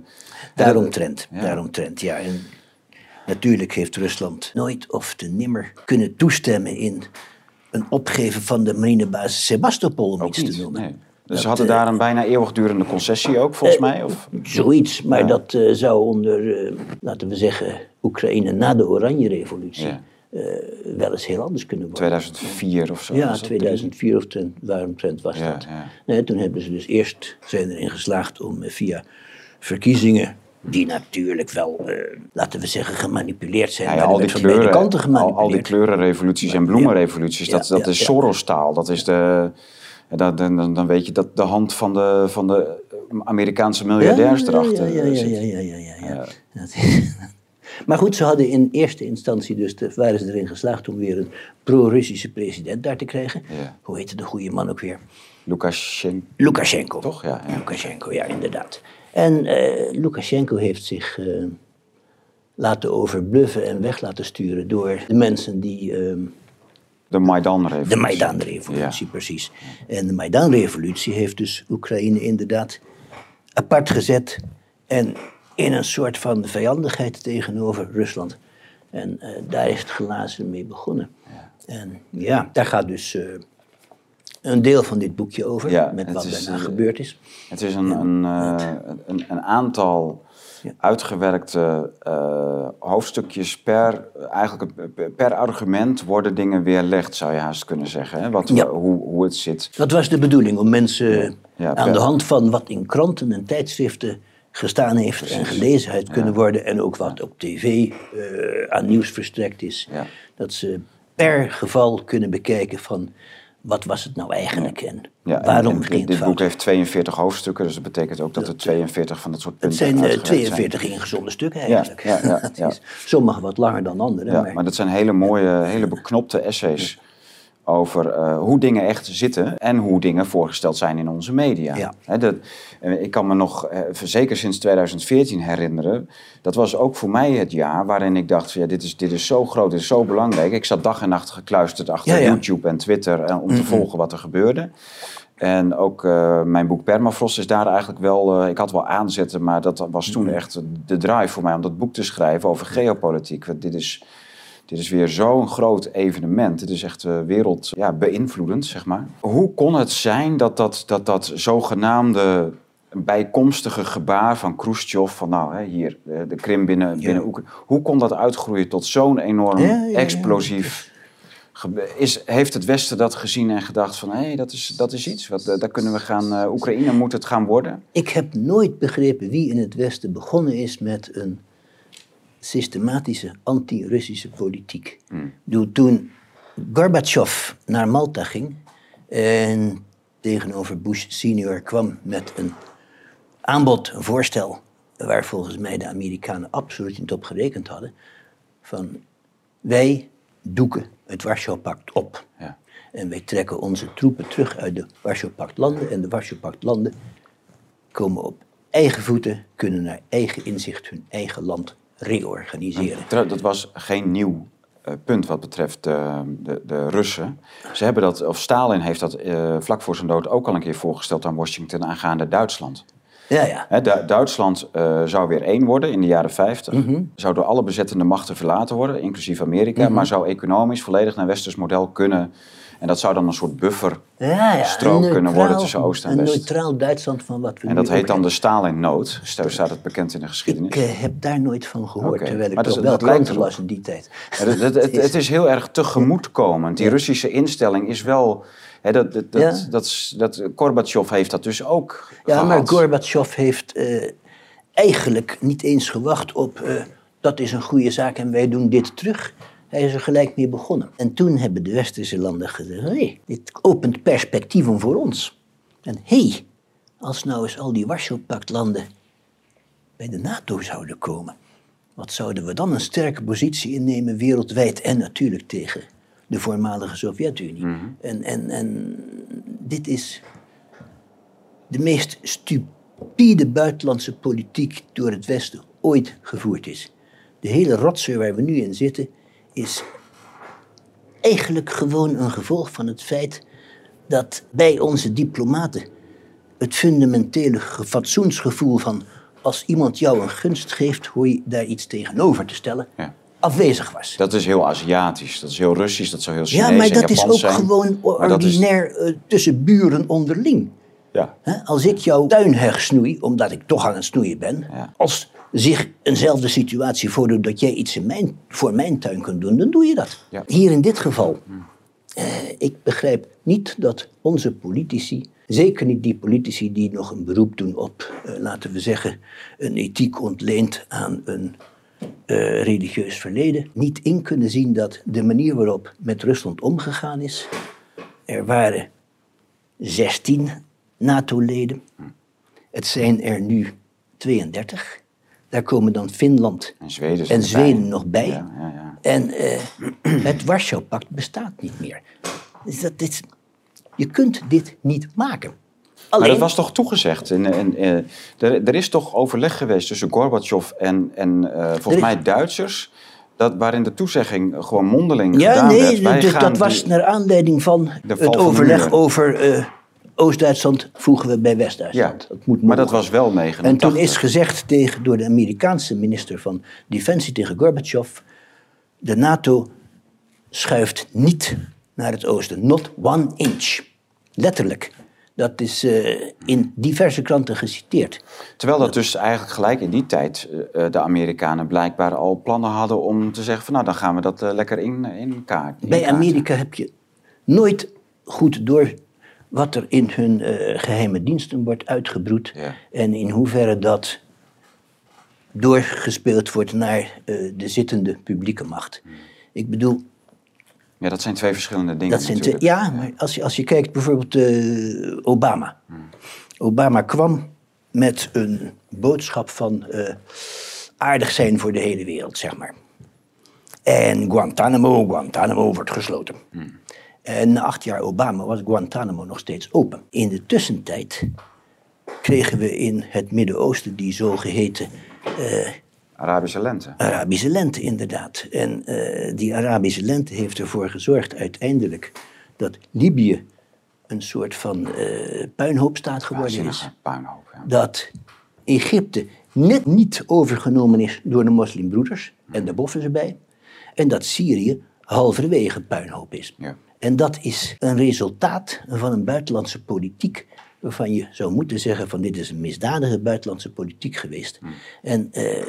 Daaromtrent, ja. daaromtrent, ja. En Natuurlijk heeft Rusland nooit of te nimmer kunnen toestemmen in een opgeven van de marinebasis Sebastopol, om Ook iets niet, te noemen. nee. Dus ze hadden daar een bijna eeuwigdurende concessie ook, volgens mij? Of? Zoiets, maar dat eh, zou onder, eh, laten we zeggen, Oekraïne na de Oranje Revolutie Ja. eh, wel eens heel anders kunnen worden. 2004 of zo? Ja, was dat? 2004 of ten, waaromtrent was Ja, dat. Nee, toen hebben ze dus eerst zijn erin geslaagd om eh, via verkiezingen, die natuurlijk wel, eh, laten we zeggen, gemanipuleerd zijn, Ja, ja, al die kleuren, kanten al, al die kleurenrevoluties en bloemenrevoluties, Ja, dat, dat is. Soros-taal. Dat is de, dan, dan, dan weet je dat de hand van de, van de Amerikaanse miljardairs erachter ja, ja, ja, zit. ja, ja, ja, ja, ja. [LAUGHS] Maar goed, ze hadden in eerste instantie dus, de, waren ze erin geslaagd om weer een pro-Russische president daar te krijgen. Hoe heette de goede man ook weer? Lukashenko. Lukashenko. Toch? Ja, ja. Lukashenko, ja, inderdaad. En eh, Lukashenko heeft zich eh, laten overbluffen en weg laten sturen door de mensen die... ehm, De Maidan-revolutie. de Maidan-revolutie, precies. En de Maidan-revolutie heeft dus Oekraïne inderdaad apart gezet en in een soort van vijandigheid tegenover Rusland. En eh, daar is het glazen mee begonnen. En ja, daar gaat dus een deel van dit boekje over, Ja, met wat is, daarna eh, gebeurd is. Het is een, een, eh, een, een aantal uitgewerkte eh, hoofdstukjes per, eigenlijk per argument worden dingen weerlegd, zou je haast kunnen zeggen. Hè? Wat, Ja. hoe, hoe het zit. Dat was de bedoeling, om mensen Ja, aan de hand van wat in kranten en tijdschriften gestaan heeft en gelezen kunnen worden. En ook wat op tv aan nieuws verstrekt is. Dat ze per geval kunnen bekijken van wat was het nou eigenlijk en Ja, waarom en ging dit, het dit fout. boek heeft 42 hoofdstukken, dus dat betekent ook dat er 42 van dat soort Het punten zijn eh, uitgewerkt zijn. 42 ingezonde stukken eigenlijk. ja, ja, [LAUGHS] ja. sommige wat langer dan andere. Ja, maar, maar dat zijn hele mooie, hele beknopte essays over eh, hoe dingen echt zitten en hoe dingen voorgesteld zijn in onze media. Ja. Dat, eh, ik kan me nog, eh, zeker sinds 2014 herinneren, dat was ook voor mij het jaar waarin ik dacht, van, ja, dit, is, dit is zo groot, dit is zo belangrijk. Ik zat dag en nacht gekluisterd achter Ja, ja. YouTube en Twitter om te volgen wat er gebeurde. En ook mijn boek Permafrost is daar eigenlijk wel... ik had wel aanzetten, maar dat was toen echt de drive voor mij... om dat boek te schrijven over geopolitiek. Want dit is, dit is weer zo'n groot evenement. Dit is echt uh, wereld ja, beïnvloedend, zeg maar. Hoe kon het zijn dat dat, dat, dat zogenaamde bijkomstige gebaar van Khrushchev... van nou, hè, hier, de, de Krim binnen, binnen Oekraïne... hoe kon dat uitgroeien tot zo'n enorm Ja, ja, ja. explosief... Is, heeft het Westen dat gezien en gedacht van... hé, dat, is, dat is iets, wat, eh, daar kunnen we gaan... eh, Oekraïne moet het gaan worden? Ik heb nooit begrepen wie in het Westen begonnen is met een systematische anti-Russische politiek. Bedoel, Toen Gorbachev naar Malta ging en tegenover Bush senior kwam met een aanbod, een voorstel, waar volgens mij de Amerikanen absoluut niet op gerekend hadden, van wij doeken het Warschau-pact op. Ja. En wij trekken onze troepen terug uit de Warschau-pact-landen. En de Warschau-pact-landen komen op eigen voeten, kunnen naar eigen inzicht hun eigen land reorganiseren. Dat was geen nieuw eh, punt wat betreft eh, de, de Russen. Ze hebben dat, of Stalin heeft dat eh, vlak voor zijn dood ook al een keer voorgesteld aan Washington aangaande Duitsland. Ja, ja. Du- Duitsland zou weer één worden in de jaren 50. Mhm. Zou door alle bezettende machten verlaten worden, inclusief Amerika. Maar zou economisch volledig naar westers model kunnen. En dat zou dan een soort buffer ja, ja. strook een kunnen worden tussen Oost en Een West. neutraal Duitsland van wat we En dat heet dan de. Stalin-nood. Staat het bekend in de geschiedenis. Ik eh, heb daar nooit van gehoord, terwijl ik maar toch dat- wel dat lijkt was in die tijd. Ja, het, het, [LAUGHS] het, het is heel erg tegemoetkomend. Die Russische instelling is wel. Hè, dat, dat, dat, Ja. dat, Gorbachev heeft dat dus ook. Ja, gehad. maar Gorbachev heeft eh, eigenlijk niet eens gewacht op eh, dat is een goede zaak en wij doen dit terug. Hij is er gelijk mee begonnen. En toen hebben de westerse landen gezegd, hé, dit opent perspectieven voor ons. En hé, hey, als nou eens al die Warschau-pactlanden bij de NATO zouden komen, wat zouden we dan een sterke positie innemen wereldwijd en natuurlijk tegen de voormalige Sovjet-Unie. en, en, en dit is de meest stupide buitenlandse politiek door het Westen ooit gevoerd is. De hele rotzooi waar we nu in zitten is eigenlijk gewoon een gevolg van het feit dat bij onze diplomaten het fundamentele ge- fatsoensgevoel van als iemand jou een gunst geeft, hoor je daar iets tegenover te stellen, Ja. afwezig was. Dat is heel Aziatisch, dat is heel Russisch, dat zou heel Chinees ja, maar dat is ook zijn. gewoon is- ordinair eh, tussen buren onderling. Ja. Als ik jouw tuinheg snoei, omdat ik toch aan het snoeien ben, Ja. als zich eenzelfde situatie voordoet dat jij iets in mijn, voor mijn tuin kunt doen, dan doe je dat. Ja. Hier in dit geval, eh, ik begrijp niet dat onze politici, zeker niet die politici die nog een beroep doen op, eh, laten we zeggen, een ethiek ontleend aan een eh, religieus verleden, niet in kunnen zien dat de manier waarop met Rusland omgegaan is, er waren 16 NATO-leden. Het zijn er nu 32. Daar komen dan Finland En Zweden, en Zweden nog bij. Ja, ja, ja. En eh, [CLEARS THROAT] het Warschau-pact bestaat niet meer. Dus dat is, je kunt dit niet maken. Maar dat was toch toegezegd? En, en, eh, er, er is toch overleg geweest tussen Gorbachev en, en eh, volgens is- mij Duitsers... Dat, waarin de toezegging gewoon mondeling ja, gedaan nee, werd. Wij dus gaan dat was naar aanleiding van het overleg over eh, Oost-Duitsland voegen we bij West-Duitsland. Ja, dat moet maar dat was wel 89. En toen is gezegd tegen, door de Amerikaanse minister van Defensie tegen Gorbachev: de NATO schuift niet naar het oosten. Not one inch. Letterlijk. Dat is eh, in diverse kranten geciteerd. Terwijl dat dus eigenlijk gelijk in die tijd eh, eh, de Amerikanen blijkbaar al plannen hadden om te zeggen van nou dan gaan we dat lekker in, in kaart. Bij Amerika heb je nooit goed door wat er in hun eh, geheime diensten wordt uitgebroed. Ja. En in hoeverre dat doorgespeeld wordt naar eh, de zittende publieke macht. Ik bedoel, Ja, dat zijn twee verschillende dingen Dat zijn twee- ja, maar als je, als je kijkt bijvoorbeeld eh, Obama. Obama kwam met een boodschap van aardig zijn voor de hele wereld, zeg maar. En Guantanamo, Guantanamo wordt gesloten. En na acht jaar Obama was Guantanamo nog steeds open. In de tussentijd kregen we in het Midden-Oosten die zogeheten Arabische lente. Arabische lente, inderdaad. En eh, die Arabische lente heeft ervoor gezorgd uiteindelijk dat Libië een soort van eh puinhoopstaat geworden is. Puinhoop. Ja. Dat Egypte net niet overgenomen is door de moslimbroeders, en daar boffen ze bij. En dat Syrië halverwege puinhoop is. Ja. En dat is een resultaat van een buitenlandse politiek waarvan je zou moeten zeggen van dit is een misdadige buitenlandse politiek geweest. Hmm. En eh,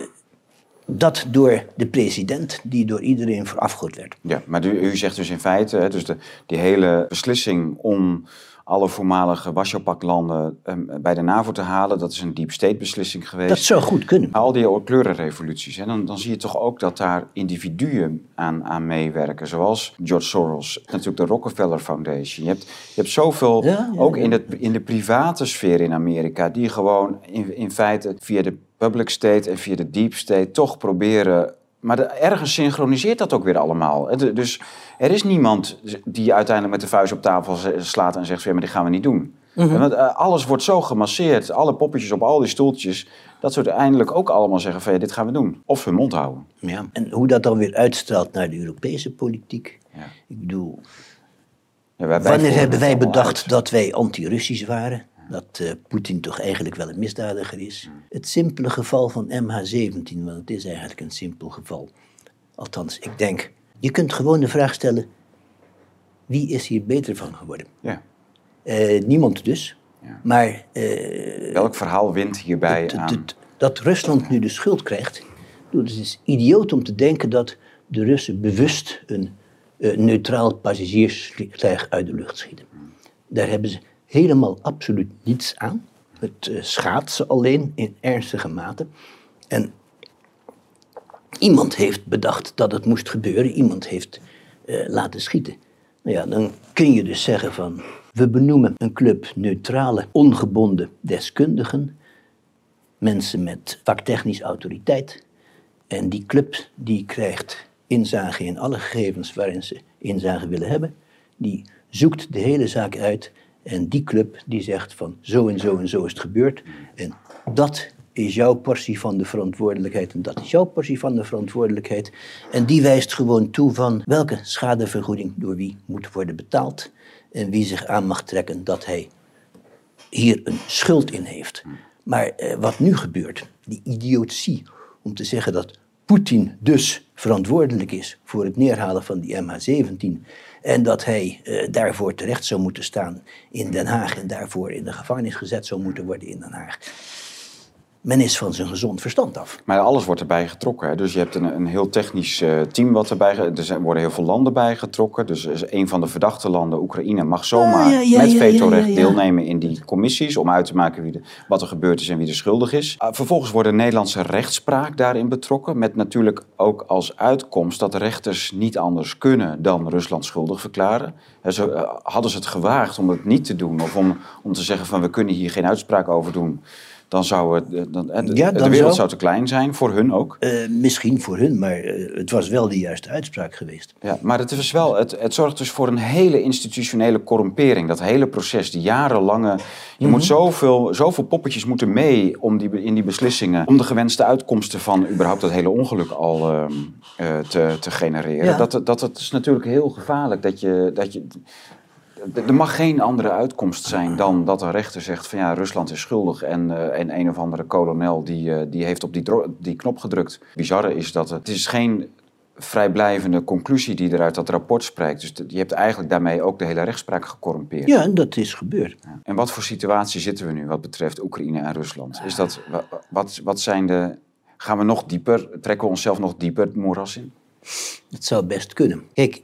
dat door de president die door iedereen verafgoed werd. Ja, maar u, u zegt dus in feite, hè, dus de, die hele beslissing om alle voormalige Warschau-landen ehm, bij de NAVO te halen, dat is een deep state beslissing geweest. Dat zou goed kunnen. Al die kleurenrevoluties, hè, dan, dan zie je toch ook dat daar individuen aan, aan meewerken. Zoals George Soros, natuurlijk de Rockefeller Foundation. Je hebt, je hebt zoveel, Ja, ja, ook. In, het, in de private sfeer in Amerika, die gewoon in, in feite via de public state en via de deep state toch proberen... Maar de- ergens synchroniseert dat ook weer allemaal. De- Dus er is niemand die uiteindelijk met de vuist op tafel slaat en zegt... "Ja, maar dit gaan we niet doen. Mhm. Want eh, alles wordt zo gemasseerd, alle poppetjes op al die stoeltjes... dat ze uiteindelijk ook allemaal zeggen van ja, dit gaan we doen. Of hun mond houden. Ja. En hoe dat dan weer uitstraalt naar de Europese politiek. Ja. Ik bedoel, Ja, wij- wij wanneer hebben wij bedacht uit. dat wij anti-Russisch waren? Dat eh, Poetin toch eigenlijk wel een misdadiger is? Het simpele geval van MH17, want het is eigenlijk een simpel geval. Althans, ik denk, je kunt gewoon de vraag stellen: wie is hier beter van geworden? Ja. Eh, niemand dus. Ja. Maar eh, Welk verhaal wint hierbij het- aan? het- dat Rusland nu de schuld krijgt. Het is idioot om te denken dat de Russen bewust een neutraal passagiersvliegtuig uit de lucht schieten. Daar hebben ze helemaal absoluut niets aan. Het eh, schaadt ze alleen in ernstige mate. En iemand heeft bedacht dat het moest gebeuren. Iemand heeft eh, laten schieten. Nou ja, dan kun je dus zeggen van... We benoemen een club neutrale, ongebonden deskundigen. Mensen met vaktechnisch autoriteit. En die club die krijgt inzage in alle gegevens waarin ze inzage willen hebben. Die zoekt de hele zaak uit. En die club die zegt van zo en zo en zo is het gebeurd. En dat is jouw portie van de verantwoordelijkheid. En dat is jouw portie van de verantwoordelijkheid. En die wijst gewoon toe van welke schadevergoeding door wie moet worden betaald. En wie zich aan mag trekken dat hij hier een schuld in heeft. Maar eh, wat nu gebeurt, die idiotie om te zeggen dat Poetin dus verantwoordelijk is voor het neerhalen van die MH17 en dat hij uh, daarvoor terecht zou moeten staan in Den Haag en daarvoor in de gevangenis gezet zou moeten worden in Den Haag men is van zijn gezond verstand af. Maar alles wordt erbij getrokken. Hè? Dus je hebt een, een heel technisch uh, team wat erbij... Er worden heel veel landen bij getrokken. Dus een van de verdachte landen, Oekraïne, mag zomaar ja, ja, met vetorecht deelnemen in die commissies... om uit te maken wie de, wat er gebeurd is en wie er schuldig is. Uh, vervolgens wordt de Nederlandse rechtspraak daarin betrokken... met natuurlijk ook als uitkomst dat de rechters niet anders kunnen dan Rusland schuldig verklaren. Zo, uh, hadden ze het gewaagd om het niet te doen of om, om te zeggen van we kunnen hier geen uitspraak over doen dan zou het, eh, dan, de, ja, de wereld zou... te klein zijn, voor hun ook. Uh, misschien voor hun, maar uh, het was wel de juiste uitspraak geweest. Ja, maar het, is wel, het, het zorgt dus voor een hele institutionele corrumpering. Dat hele proces, die jarenlange... Je moet mhm. zoveel, zoveel poppetjes moeten mee om die, in die beslissingen... om de gewenste uitkomsten van überhaupt dat hele ongeluk al uh, te, te genereren. Ja. Dat, dat, dat is natuurlijk heel gevaarlijk, dat je... Dat je er mag geen andere uitkomst zijn dan dat een rechter zegt van ja, Rusland is schuldig en, uh, en een of andere kolonel die, uh, die heeft op die, die knop gedrukt. Bizarre is dat het is geen vrijblijvende conclusie die er uit dat rapport spreekt. Dus je hebt eigenlijk daarmee ook de hele rechtspraak gecorrumpeerd. Ja, dat is gebeurd. Ja. En wat voor situatie zitten we nu wat betreft Oekraïne en Rusland? Is dat, wat, wat zijn de... Gaan we nog dieper, trekken we onszelf nog dieper het moeras in? Dat zou best kunnen. Kijk,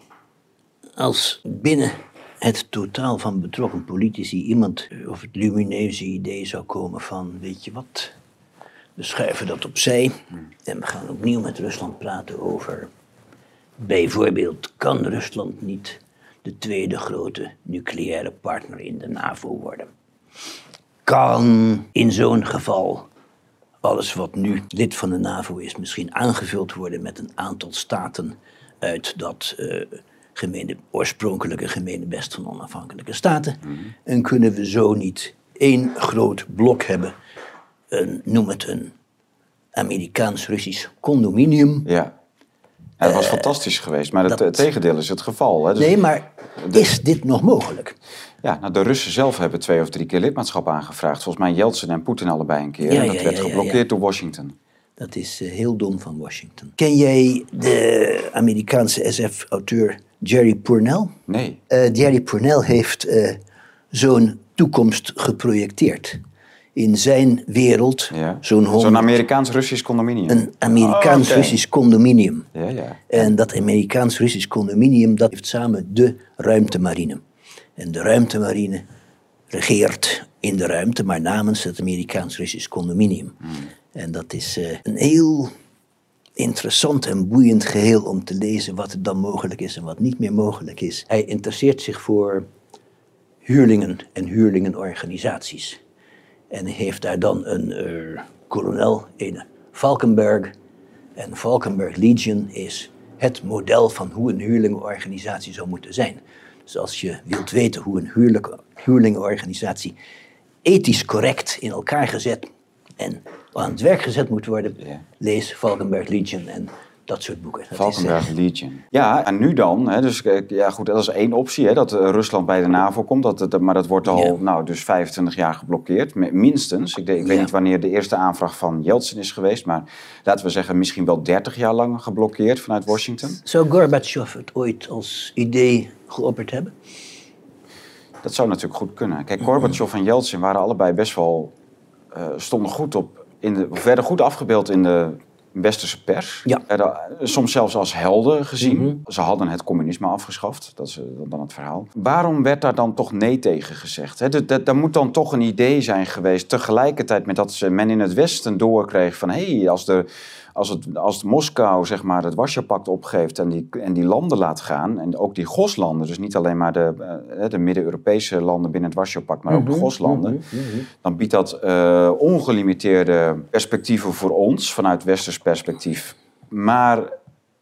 als binnen het totaal van betrokken politici iemand eh, of het lumineuze idee zou komen van, weet je wat, we schuiven dat opzij en we gaan opnieuw met Rusland praten over, bijvoorbeeld, kan Rusland niet de tweede grote nucleaire partner in de NAVO worden? Kan in zo'n geval alles wat nu lid van de NAVO is misschien aangevuld worden met een aantal staten uit dat uh, gemene, oorspronkelijke gemene best van onafhankelijke staten. En kunnen we zo niet één groot blok hebben, een, noem het een Amerikaans-Russisch condominium. Ja. dat was uh, fantastisch geweest, maar het tegendeel is het geval. Hè? Dus nee, maar is dit nog mogelijk? Ja, nou, de Russen zelf hebben twee of drie keer lidmaatschap aangevraagd. Volgens mij Jeltsin en Poetin allebei een keer. Ja, en dat werd geblokkeerd door Washington. Dat is uh, heel dom van Washington. Ken jij de Amerikaanse SF-auteur Jerry Pournell. Nee. Uh, Jerry Pournell heeft uh, zo'n toekomst geprojecteerd. In zijn wereld, ja. zo'n... Zo'n Amerikaans-Russisch condominium. Een Amerikaans-Russisch oh, condominium. Ja, ja. En dat Amerikaans-Russisch condominium, dat heeft samen de ruimtemarine. En de ruimtemarine regeert in de ruimte, maar namens het Amerikaans-Russisch condominium. Hmm. En dat is uh, een heel interessant en boeiend geheel om te lezen wat er dan mogelijk is en wat niet meer mogelijk is. Hij interesseert zich voor huurlingen en huurlingenorganisaties. En heeft daar dan een uh, kolonel, een Valkenberg. En Valkenberg Legion is het model van hoe een huurlingenorganisatie zou moeten zijn. Dus als je wilt weten hoe een huurlingenorganisatie ethisch correct in elkaar gezet en aan het werk gezet moet worden, lees Valkenberg Legion en dat soort boeken. Dat Valkenberg is, uh... Legion. Ja, en nu dan, hè, dus ja, goed, dat is één optie, hè, dat uh, Rusland bij de NAVO komt, dat, dat, maar dat wordt al nou, dus 25 jaar geblokkeerd, minstens. Ik, ik weet niet wanneer de eerste aanvraag van Yeltsin is geweest, maar laten we zeggen misschien wel 30 jaar lang geblokkeerd vanuit Washington. Zou Gorbachev het ooit als idee geopperd hebben? Dat zou natuurlijk goed kunnen. Kijk, Gorbachev en Yeltsin waren allebei best wel, stonden goed op in de, goed afgebeeld in de westerse pers. Ja. soms zelfs als helden gezien. Mhm. Ze hadden het communisme afgeschaft, dat is dan het verhaal. Waarom werd daar dan toch nee tegen gezegd? He, daar moet dan toch een idee zijn geweest, tegelijkertijd met dat men in het Westen doorkreeg van... hé, hey, als de als, het, als Moskou zeg maar, het Warschau-pact opgeeft en die, en die landen laat gaan, en ook die GOS-landen, dus niet alleen maar de, uh, de Midden-Europese landen binnen het Warschau-pact, maar ook de mhm, GOS-landen, mhm, mhm. dan biedt dat uh, ongelimiteerde perspectieven voor ons vanuit westers perspectief. Maar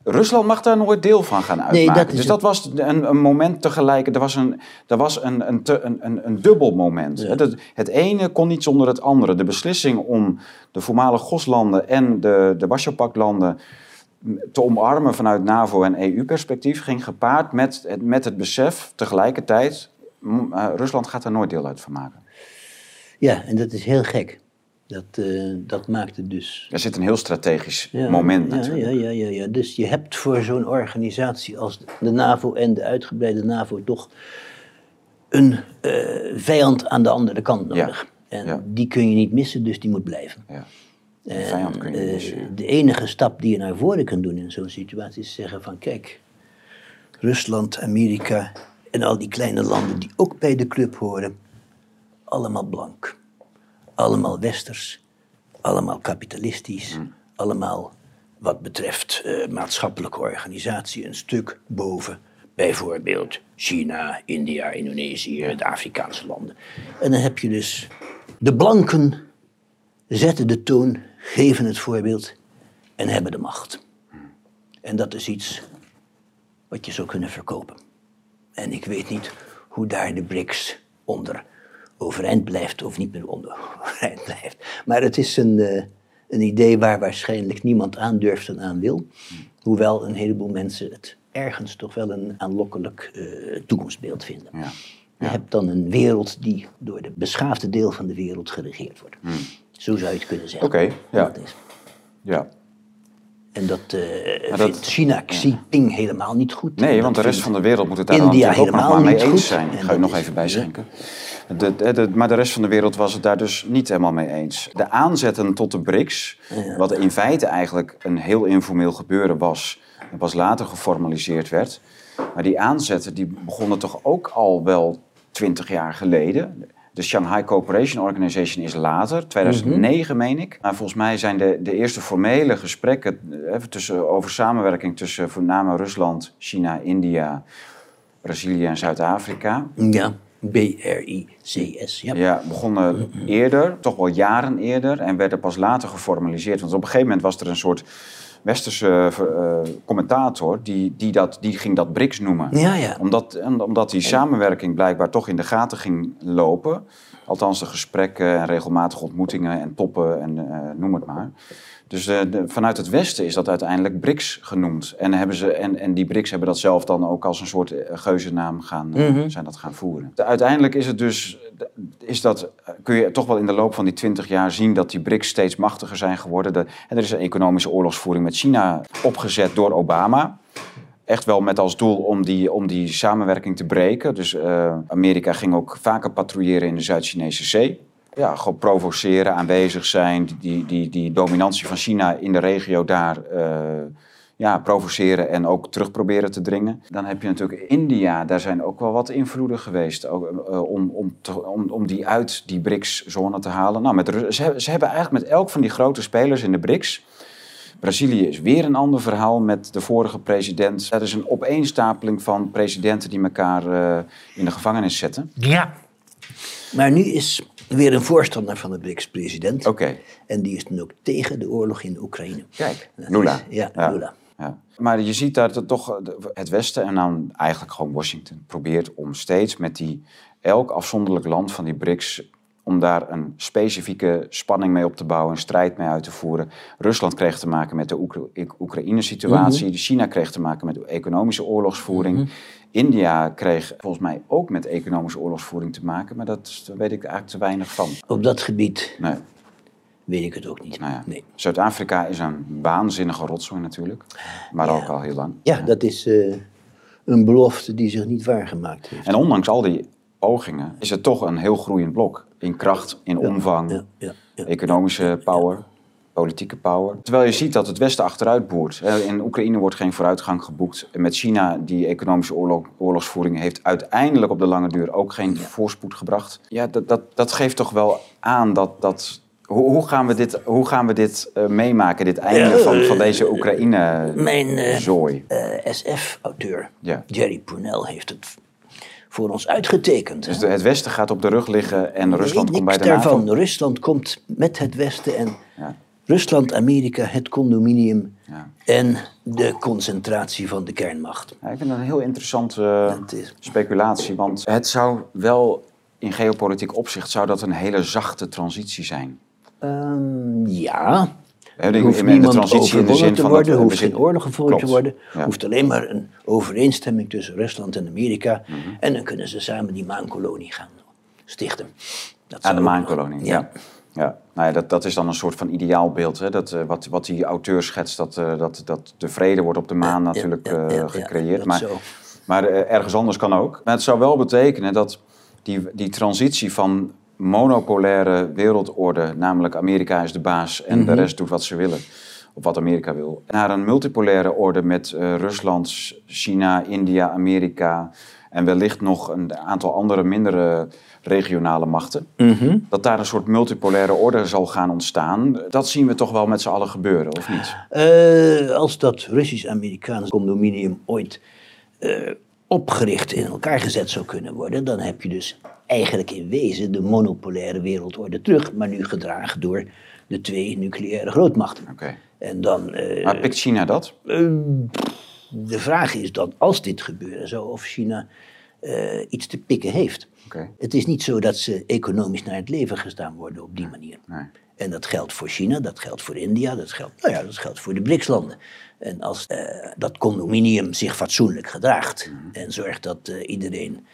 Rusland mag daar nooit deel van gaan uitmaken. Nee, dat dus dat was een, een, moment tegelijk. Er was een, er was een, een, een, een dubbel moment. Het, het, ene kon niet zonder het andere. De beslissing om de voormalige GOS-landen en de, de Warschau-Pact-landen te omarmen vanuit NAVO- en EU-perspectief ging gepaard met het, met het besef tegelijkertijd... Uh, Rusland gaat er nooit deel uit van maken. Ja, en dat is heel gek. Dat, uh, dat maakte dus. Er zit een heel strategisch moment natuurlijk. Ja, ja, ja, ja. Dus je hebt voor zo'n organisatie als de NAVO en de uitgebreide NAVO toch een uh, vijand aan de andere kant nodig. En die kun je niet missen, dus die moet blijven. Ja. De vijand kun je niet missen. Uh, de enige stap die je naar voren kunt doen in zo'n situatie is zeggen van kijk, Rusland, Amerika en al die kleine landen die ook bij de club horen, allemaal blank. Allemaal westers, allemaal kapitalistisch, mm. allemaal wat betreft uh, maatschappelijke organisatie een stuk boven bijvoorbeeld China, India, Indonesië, de Afrikaanse landen. En dan heb je dus de blanken zetten de toon, geven het voorbeeld en hebben de macht. En dat is iets wat je zou kunnen verkopen. En ik weet niet hoe daar de BRICS onder overeind blijft of niet meer onder overeind [LAUGHS] blijft. Maar het is een, uh, een idee waar waarschijnlijk niemand aan durft en aan wil. Hoewel een heleboel mensen het ergens toch wel een aanlokkelijk uh, toekomstbeeld vinden. Ja. Je hebt dan een wereld die door de beschaafde deel van de wereld geregeerd wordt. Hmm. Zo zou je het kunnen zeggen. Oké, ja. ja. En dat, uh, vindt China Xi Jinping helemaal niet goed. Nee, want de rest van de wereld moet het daar India dan ook nog maar mee eens zijn. Ik ga je nog even bijschenken. De, maar de rest van de wereld was het daar dus niet helemaal mee eens. De aanzetten tot de BRICS, wat in feite eigenlijk een heel informeel gebeuren was, en pas later geformaliseerd werd. Maar die aanzetten die begonnen toch ook al wel twintig jaar geleden. De Shanghai Cooperation Organization is later, 2009 meen ik. Maar volgens mij zijn de, de eerste formele gesprekken even eh, tussen, over samenwerking tussen voornamelijk Rusland, China, India, Brazilië en Zuid-Afrika. Ja. BRICS. Ja, ja begonnen eerder, toch wel jaren eerder, en werden pas later geformaliseerd. Want op een gegeven moment was er een soort westerse uh, commentator, die, die, dat, die ging dat BRICS noemen. Ja, ja. Omdat, omdat die samenwerking blijkbaar toch in de gaten ging lopen. Althans, de gesprekken en regelmatige ontmoetingen en toppen en uh, noem het maar. Dus uh, de, vanuit het Westen is dat uiteindelijk BRICS genoemd. En, hebben ze, en, en die BRICS hebben dat zelf dan ook als een soort geuzennaam gaan, mm zijn dat gaan voeren. De, uiteindelijk is het dus, is dat, kun je toch wel in de loop van die twintig jaar zien dat die BRICS steeds machtiger zijn geworden. De, en er is een economische oorlogsvoering met China opgezet door Obama echt wel met als doel om die, om die samenwerking te breken. Dus uh, Amerika ging ook vaker patrouilleren in de Zuid-Chinese Zee ja, gewoon provoceren, aanwezig zijn, die, die, die dominantie van China in de regio daar uh, ja, provoceren en ook terug proberen te dringen. Dan heb je natuurlijk India, daar zijn ook wel wat invloeden geweest ook, uh, om, om, om, om die uit die BRICS-zone te halen. Nou, met, ze, ze hebben eigenlijk met elk van die grote spelers in de BRICS. Brazilië is weer een ander verhaal met de vorige president. Dat is een opeenstapeling van presidenten die elkaar uh, in de gevangenis zetten. Ja. Maar nu is weer een voorstander van de BRICS-president. Oké. En die is dan ook tegen de oorlog in Oekraïne. Kijk, Lula. Ja, ja. Lula. Ja. Maar je ziet daar toch het Westen en dan eigenlijk gewoon Washington probeert om steeds met die elk afzonderlijk land van die BRICS om daar een specifieke spanning mee op te bouwen, een strijd mee uit te voeren. Rusland kreeg te maken met de Oekraïne-situatie. Mhm. China kreeg te maken met economische oorlogsvoering. Mhm. India kreeg volgens mij ook met economische oorlogsvoering te maken, maar dat, daar weet ik eigenlijk te weinig van. Op dat gebied nee. Weet ik het ook niet. Nou ja. nee. Zuid-Afrika is een waanzinnige rotzooi natuurlijk, maar ook al heel lang. Ja, dat is uh, een belofte die zich niet waargemaakt heeft. En ondanks al die pogingen is het toch een heel groeiend blok. In kracht, in omvang, economische power politieke power. Terwijl je ziet dat het Westen achteruit boert. In Oekraïne wordt geen vooruitgang geboekt. Met China, die economische oorlog, oorlogsvoering heeft uiteindelijk op de lange duur ook geen voorspoed gebracht. Ja, dat, dat, dat geeft toch wel aan dat, dat hoe, hoe, gaan we dit, hoe gaan we dit uh, meemaken, dit einde van, van deze Oekraïne-zooi? Mijn uh, uh, SF-auteur Jerry Pournell heeft het voor ons uitgetekend. Dus het Westen gaat op de rug liggen en Rusland komt bij de daarvan. NAVO? Rusland komt met het Westen en ja. Rusland, Amerika, het condominium ja. en de concentratie van de kernmacht. Ja, ik vind dat een heel interessante speculatie, want het zou wel in geopolitiek opzicht zou dat een hele zachte transitie zijn. Um, ja, er hoeft in niemand overwonnen te worden, er hoeft geen oorlog gevoerd te worden. Er hoeft alleen maar een overeenstemming tussen Rusland en Amerika. Mhm. En dan kunnen ze samen die maankolonie gaan stichten. Dat Aan de maankolonie, ja. Ja, nou ja, dat, dat is dan een soort van ideaalbeeld. Hè? Dat, wat, wat die auteur schetst, dat, dat, dat de vrede wordt op de maan natuurlijk gecreëerd. maar maar ergens anders kan ook. Maar het zou wel betekenen dat die, die transitie van monopolaire wereldorde, namelijk Amerika is de baas en de mhm. rest doet wat ze willen, of wat Amerika wil, naar een multipolaire orde met uh, Rusland, China, India, Amerika en wellicht nog een aantal andere mindere regionale machten. Mhm. Dat daar een soort multipolaire orde zal gaan ontstaan. Dat zien we toch wel met z'n allen gebeuren, of niet? Uh, als dat Russisch-Amerikaanse condominium ooit uh, opgericht in elkaar gezet zou kunnen worden, dan heb je dus eigenlijk in wezen de monopolaire wereldorde terug, maar nu gedragen door de twee nucleaire grootmachten. Okay. En dan, uh, maar pikt China dat? Uh, de vraag is dan, als dit gebeuren zou, of China uh, iets te pikken heeft. Okay. Het is niet zo dat ze economisch naar het leven gestaan worden op die manier. Nee. En dat geldt voor China, dat geldt voor India, dat geldt, nou ja, dat geldt voor de BRICS-landen. En als dat condominium zich fatsoenlijk gedraagt mm -hmm. en zorgt dat iedereen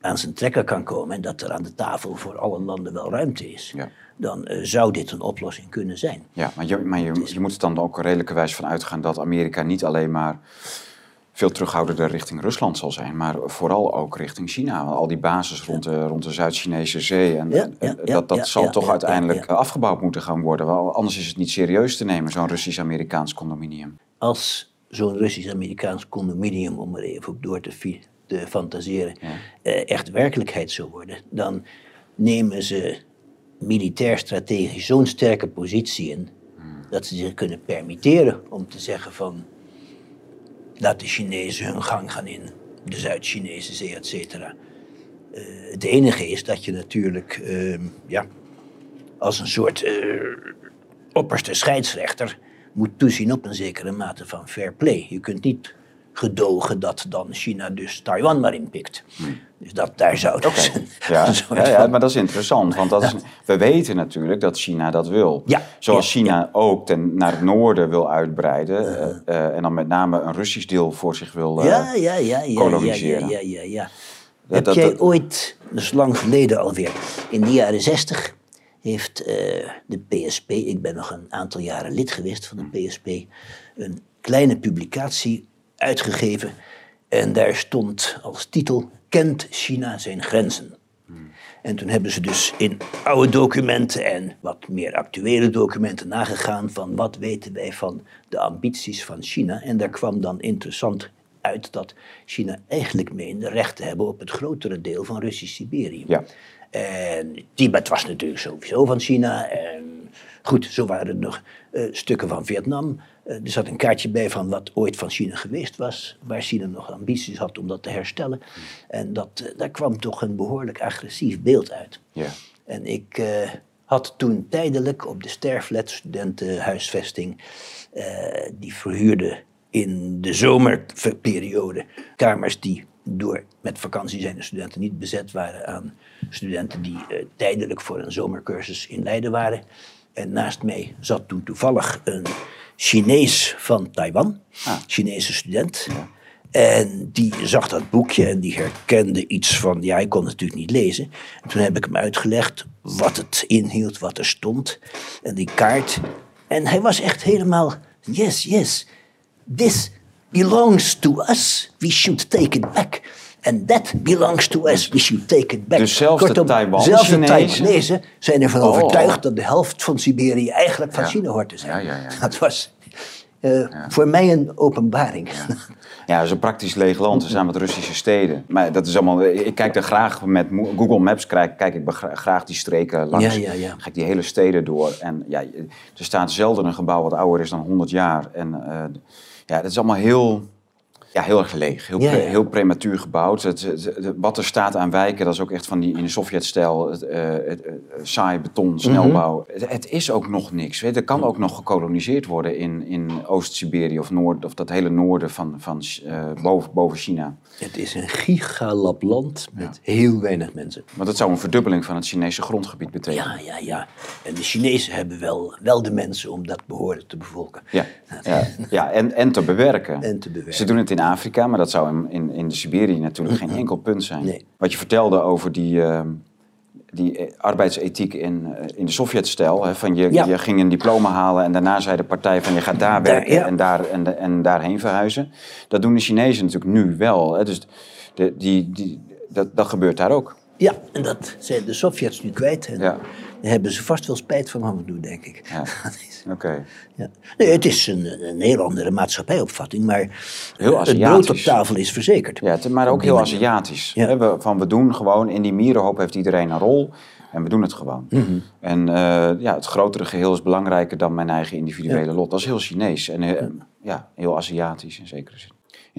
aan zijn trekker kan komen en dat er aan de tafel voor alle landen wel ruimte is, ja. dan uh, zou dit een oplossing kunnen zijn. Ja, maar je, maar je, je moet er dan ook redelijkerwijs van uitgaan dat Amerika niet alleen maar veel terughoudender richting Rusland zal zijn, maar vooral ook richting China. Al die bases rond de, rond de Zuid-Chinese zee. En, ja, ja, dat, dat zal toch uiteindelijk afgebouwd moeten gaan worden. Anders is het niet serieus te nemen, zo'n Russisch-Amerikaans condominium. Als zo'n Russisch-Amerikaans condominium, om er even op door te, te fantaseren, eh, echt werkelijkheid zou worden, dan nemen ze militair strategisch zo'n sterke positie in, hmm. dat ze zich kunnen permitteren om te zeggen van laat de Chinezen hun gang gaan in de Zuid-Chinese zee, et cetera. Uh, het enige is dat je natuurlijk uh, ja, als een soort uh, opperste scheidsrechter moet toezien op een zekere mate van fair play. Je kunt niet gedogen dat dan China dus Taiwan maar inpikt. Hmm. Dus dat, daar zou het okay. ja, [LAUGHS] ja, ja, maar dat is interessant, want dat is, we weten natuurlijk dat China dat wil. Ja, Zoals China ook ten, naar het noorden wil uitbreiden uh, uh, en dan met name een Russisch deel voor zich wil uh, ja, ja, ja, ja, koloniseren. Ja, ja, ja, ja. Heb dat, jij dat, ooit, dus lang geleden alweer, in de jaren zestig heeft de PSP, ik ben nog een aantal jaren lid geweest van de PSP, een kleine publicatie uitgegeven. En daar stond als titel: Kent China zijn grenzen? En toen hebben ze dus in oude documenten en wat meer actuele documenten nagegaan van wat weten wij van de ambities van China. En daar kwam dan interessant uit dat China eigenlijk meende recht te hebben op het grotere deel van Russisch-Siberië. Ja. En Tibet was natuurlijk sowieso van China. En goed, zo waren er nog uh, stukken van Vietnam. Uh, er zat een kaartje bij van wat ooit van China geweest was, waar China nog ambities had om dat te herstellen. En dat, uh, daar kwam toch een behoorlijk agressief beeld uit. Ja. En ik had toen tijdelijk op de Sterflet studentenhuisvesting, die verhuurde in de zomerperiode kamers die door met vakantie zijn de studenten niet bezet waren aan studenten die tijdelijk voor een zomercursus in Leiden waren. En naast mij zat toen toevallig een Chinees van Taiwan, ah. Chinese student. En die zag dat boekje en die herkende iets van, ja, ik kon natuurlijk niet lezen. En toen heb ik hem uitgelegd wat het inhield, wat er stond. En die kaart. En hij was echt helemaal, yes, yes, this belongs to us. We should take it back. And that belongs to us. We should take it back. Dus zelfs Kortom, de Taiwanese zijn ervan oh. overtuigd dat de helft van Siberië eigenlijk van China hoort te zijn. Ja, ja, ja, dat was uh, voor mij een openbaring. Ja, het is een praktisch leeg land. We zijn met Russische steden. Maar dat is allemaal. Ik kijk er graag met Google Maps kijk, kijk ik graag die streken langs. Ja, ja, ja. Ga ik die hele steden door. En ja, er staat zelden een gebouw wat ouder is dan 100 jaar. En uh, ja, dat is allemaal heel ja, heel erg leeg. Heel, heel prematuur gebouwd. Het, wat er staat aan wijken, dat is ook echt van die in de Sovjet-stijl. Uh, het, uh, saai beton, mhm. snelbouw. het, het, is ook nog niks. Weet. Er kan ook nog gekoloniseerd worden in, in Oost-Siberië of, Noord, of dat hele noorden van, van uh, boven, boven China. Het is een gigalap land met heel weinig mensen. Maar dat zou een verdubbeling van het Chinese grondgebied betekenen. Ja, ja, ja. En de Chinezen hebben wel, wel de mensen om dat behoorlijk te bevolken. Ja, ja, ja en, en te bewerken. En te bewerken. Ze doen het in Afrika, maar dat zou in, in, in de Siberië natuurlijk geen enkel punt zijn. Nee. Wat je vertelde over die, uh, die arbeidsethiek in, in de Sovjet-stijl. Van je, je ging een diploma halen en daarna zei de partij van je gaat daar werken en, daar, en, en daarheen verhuizen. Dat doen de Chinezen natuurlijk nu wel. Hè. Dus de, die, die, dat, dat gebeurt daar ook. Ja, en dat zijn de Sovjets nu kwijt. En ja. daar hebben ze vast wel spijt van af en toe, denk ik. Ja. [LAUGHS] Oké. Ja. Nee, het is een, een heel andere maatschappijopvatting, maar heel het brood op tafel is verzekerd. Ja, maar ook heel Aziatisch. Ja. We, van we doen gewoon, in die mierenhoop heeft iedereen een rol. En we doen het gewoon. Mhm. En uh, ja, het grotere geheel is belangrijker dan mijn eigen individuele lot. Dat is heel Chinees en uh, ja, heel Aziatisch in zekere zin.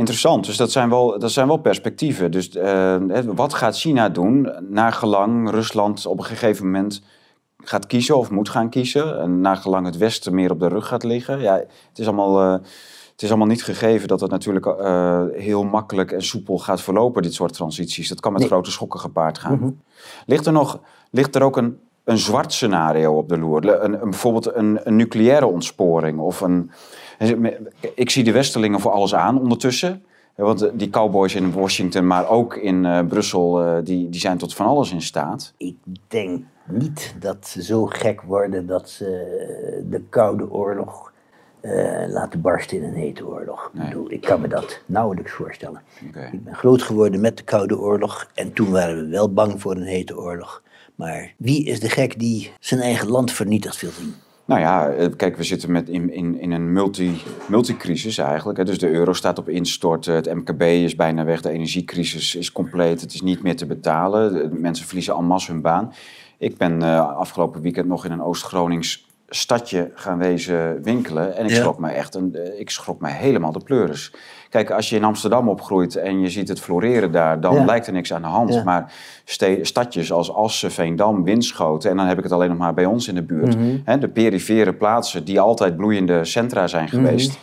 Interessant, dus dat zijn wel, dat zijn wel perspectieven. Dus uh, wat gaat China doen naar gelang Rusland op een gegeven moment gaat kiezen of moet gaan kiezen. En naar gelang het Westen meer op de rug gaat liggen. Ja, het is allemaal, uh, het is allemaal niet gegeven dat het natuurlijk uh, heel makkelijk en soepel gaat verlopen, dit soort transities. Dat kan met grote schokken gepaard gaan. Mm ligt, er nog, ligt er ook een, een zwart scenario op de loer? Een, een bijvoorbeeld een, een nucleaire ontsporing of een ik zie de Westerlingen voor alles aan ondertussen. Want die cowboys in Washington, maar ook in uh, Brussel, uh, die, die zijn tot van alles in staat. Ik denk niet dat ze zo gek worden dat ze de Koude Oorlog uh, laten barsten in een hete oorlog. Ik, bedoel, ik kan me dat nauwelijks voorstellen. Ik ben groot geworden met de Koude Oorlog en toen waren we wel bang voor een hete oorlog. Maar wie is de gek die zijn eigen land vernietigd wil zien? Nou ja, eh, kijk, we zitten met in, in, in een multi, multicrisis eigenlijk. Dus de euro staat op instort, het MKB is bijna weg, de energiecrisis is compleet, het is niet meer te betalen. Mensen verliezen al masse hun baan. Ik ben uh, afgelopen weekend nog in een Oost-Gronings stadje gaan wezen winkelen. En ik schrok me echt, een, eh, ik schrok me helemaal de pleuris. Kijk, als je in Amsterdam opgroeit en je ziet het floreren daar, dan lijkt er niks aan de hand. Maar stadjes als Assen, Veendam, Winschoten, en dan heb ik het alleen nog maar bij ons in de buurt. Mhm. hè, de perifere plaatsen die altijd bloeiende centra zijn mhm. geweest.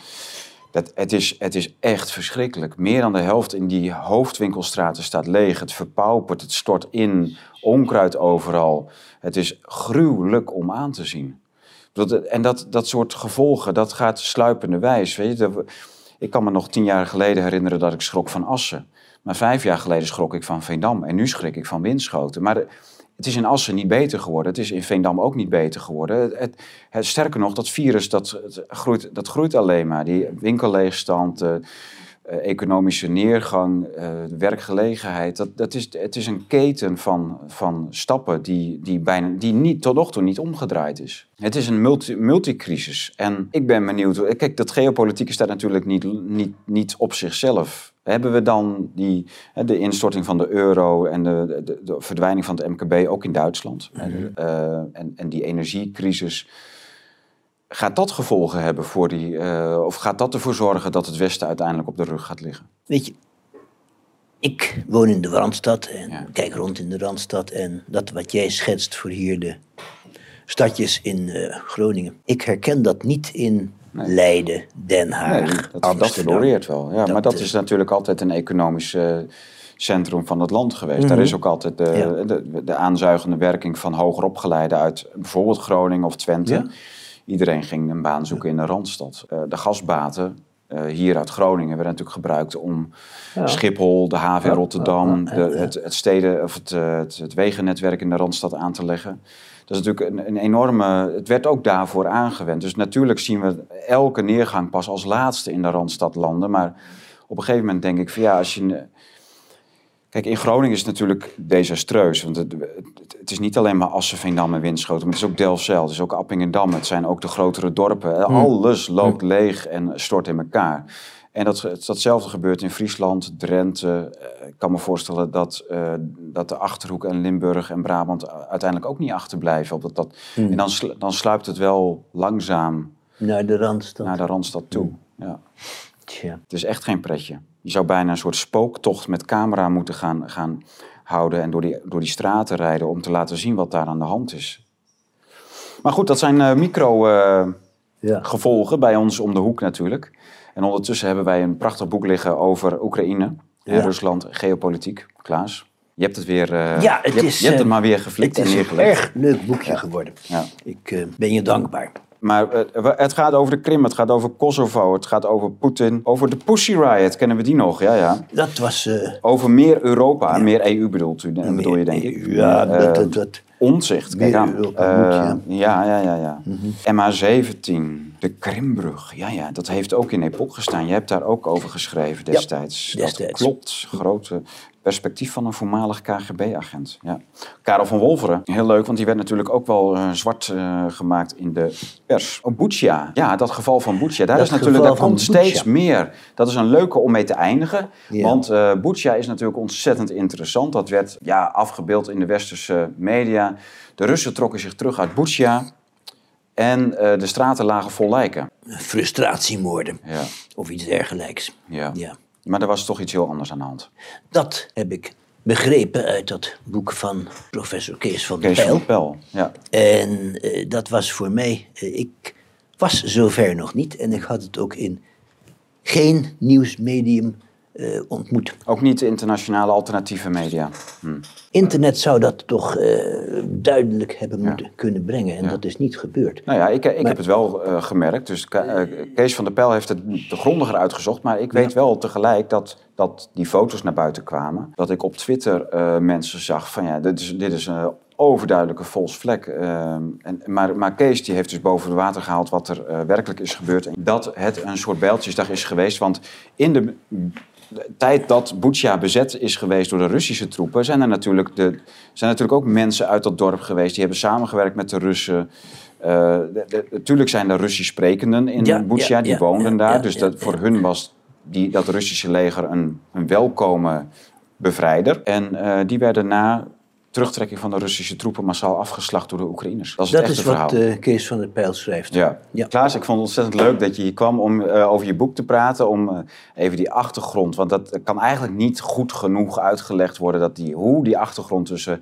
Dat, het, is, het is echt verschrikkelijk. Meer dan de helft in die hoofdwinkelstraten staat leeg. Het verpaupert, het stort in, onkruid overal. Het is gruwelijk om aan te zien. En dat, dat soort gevolgen, dat gaat sluipende wijs. Weet je? Ik kan me nog tien jaar geleden herinneren dat ik schrok van Assen. Maar vijf jaar geleden schrok ik van Veendam. En nu schrik ik van Winschoten. Maar het is in Assen niet beter geworden. Het is in Veendam ook niet beter geworden. Het, het, sterker nog, dat virus dat, groeit, dat groeit alleen maar. Die winkelleegstand, economische neergang, uh, werkgelegenheid. Dat, dat is, het is een keten van, van stappen die, die, bijna, die niet, tot nog toe niet omgedraaid is. Het is een multi, multicrisis. En ik ben benieuwd. Kijk, dat geopolitieke staat natuurlijk niet, niet, niet op zichzelf. Hebben we dan die, de instorting van de euro en de, de, de verdwijning van het MKB ook in Duitsland? Mhm. Eh, en, en die energiecrisis. Gaat dat gevolgen hebben voor die. Uh, of gaat dat ervoor zorgen dat het Westen uiteindelijk op de rug gaat liggen? Weet je, ik woon in de Randstad en kijk rond in de Randstad. En dat wat jij schetst voor hier de stadjes in uh, Groningen. Ik herken dat niet in Leiden, Den Haag, nee, dat, Amsterdam. Dat floreert wel, ja. maar dat is natuurlijk altijd een economisch centrum van het land geweest. Daar mhm. is ook altijd de, de, de, aanzuigende werking van hoger opgeleiden uit bijvoorbeeld Groningen of Twente. Iedereen ging een baan zoeken in de Randstad. Uh, de gasbaten uh, hier uit Groningen werden natuurlijk gebruikt om Schiphol, de haven in Rotterdam, de, het, het, steden, of het, het, het, wegennetwerk in de Randstad aan te leggen. Dat is natuurlijk een, een, enorme. Het werd ook daarvoor aangewend. Dus natuurlijk zien we elke neergang pas als laatste in de Randstad landen. Maar op een gegeven moment denk ik van ja, als je. Kijk, in Groningen is het natuurlijk desastreus. Want het, het is niet alleen maar Assen, Veendam en Winschoten. Maar het is ook Delfzijl, het is ook Appingedam. Het zijn ook de grotere dorpen. Hmm. Alles loopt leeg en stort in elkaar. En dat, datzelfde gebeurt in Friesland, Drenthe. Eh, ik kan me voorstellen dat, uh, dat de Achterhoek en Limburg en Brabant uiteindelijk ook niet achterblijven. Op dat, dat, hmm. En dan, dan sluipt het wel langzaam naar de Randstad, naar de Randstad toe. Hmm. Ja. Tja. Het is echt geen pretje. Je zou bijna een soort spooktocht met camera moeten gaan, gaan houden en door die, door die straten rijden om te laten zien wat daar aan de hand is. Maar goed, dat zijn uh, micro-gevolgen ja. bij ons om de hoek natuurlijk. En ondertussen hebben wij een prachtig boek liggen over Oekraïne en Rusland, geopolitiek. Klaas, je hebt het weer. Uh, ja, het je, is, hebt, je hebt het eh, maar weer geflikt en neergelegd. Het is een erg leuk boekje geworden. Ja. Ik ben je dankbaar. Maar uh, het gaat over de Krim, het gaat over Kosovo, het gaat over Poetin. Over de Pussy Riot, kennen we die nog? Ja, ja. Dat was... Uh, over meer Europa, ja. meer EU bedoelt u, bedoel je denk ik? Ja, dat, dat, dat, Onzicht, kijk aan. Europa moet, ja. ja, ja, ja. ja. MH17, de Krimbrug. Ja, ja, dat heeft ook in Epoch gestaan. Je hebt daar ook over geschreven destijds. Ja, destijds. Dat klopt. Grote perspectief van een voormalig KGB-agent. Ja. Karel van Wolveren, heel leuk, want die werd natuurlijk ook wel uh, zwart uh, gemaakt in de pers. Oh, Butsja, ja, dat geval van Butsja, daar, is natuurlijk, daar komt steeds meer. Dat is een leuke om mee te eindigen, ja. want uh, is natuurlijk ontzettend interessant. Dat werd ja, afgebeeld in de westerse media. De Russen trokken zich terug uit Butsja. En de straten lagen vol lijken. Frustratiemoorden. Ja. Of iets dergelijks. Ja. ja. Maar er was toch iets heel anders aan de hand. Dat heb ik begrepen uit dat boek van professor Kees van Kees Pijl. Van Pijl, ja. En uh, dat was voor mij, uh, ik was zover nog niet en ik had het ook in geen nieuwsmedium uh, ontmoet. Ook niet de internationale alternatieve media? Hm. Internet zou dat toch duidelijk hebben moeten ja. kunnen brengen en ja. dat is niet gebeurd. Nou ja, ik, ik maar, heb het wel gemerkt. Dus Kees van der Pijl heeft het de grondiger uitgezocht, maar ik weet wel tegelijk dat, dat die foto's naar buiten kwamen. Dat ik op Twitter mensen zag van ja, dit is, dit is een overduidelijke vols vlek. Uh, en, maar, maar Kees die heeft dus boven het water gehaald wat er uh, werkelijk is gebeurd. En dat het een soort bijltjesdag is geweest. Want in de, de tijd dat Butsja bezet is geweest door de Russische troepen... zijn er natuurlijk, de, zijn natuurlijk ook mensen uit dat dorp geweest. Die hebben samengewerkt met de Russen. Uh, natuurlijk zijn er Russisch sprekenden in ja, Butsja, ja, die ja, woonden daar. dus dat, voor hun was die, dat Russische leger een, een welkome bevrijder. En uh, die werden na terugtrekking van de Russische troepen massaal afgeslacht door de Oekraïners. Dat is, dat wat uh, Kees van der Pijl schrijft. Ja. ja. Klaas, ik vond het ontzettend leuk dat je hier kwam om uh, over je boek te praten. Om uh, even die achtergrond, want dat kan eigenlijk niet goed genoeg uitgelegd worden. Dat die, hoe die achtergrond tussen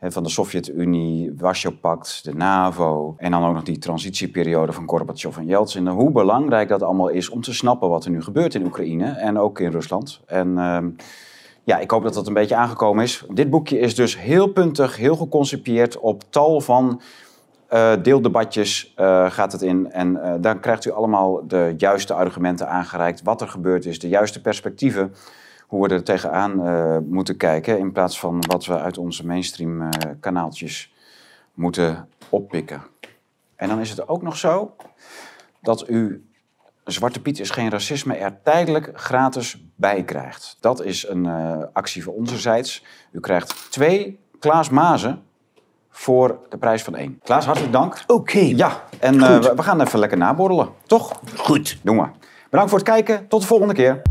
van de Sovjet-Unie, Warschau-pact, de NAVO... en dan ook nog die transitieperiode van Gorbachev en Yeltsin... hoe belangrijk dat allemaal is om te snappen wat er nu gebeurt in Oekraïne... en ook in Rusland. En ehm, ja, ik hoop dat dat een beetje aangekomen is. Dit boekje is dus heel puntig, heel geconcipieerd... op tal van uh, deeldebatjes uh, gaat het in. En uh, dan krijgt u allemaal de juiste argumenten aangereikt... wat er gebeurd is, de juiste perspectieven hoe we er tegenaan moeten kijken... in plaats van wat we uit onze mainstream kanaaltjes moeten oppikken. En dan is het ook nog zo dat u Zwarte Piet is geen racisme er tijdelijk gratis bij krijgt. Dat is een uh, actie van onzezijds. U krijgt twee Klaas Mazen voor de prijs van één. Klaas, hartelijk dank. Oké. Okay. Ja, en we, we gaan even lekker naborrelen, toch? Goed. Doen we. Bedankt voor het kijken. Tot de volgende keer.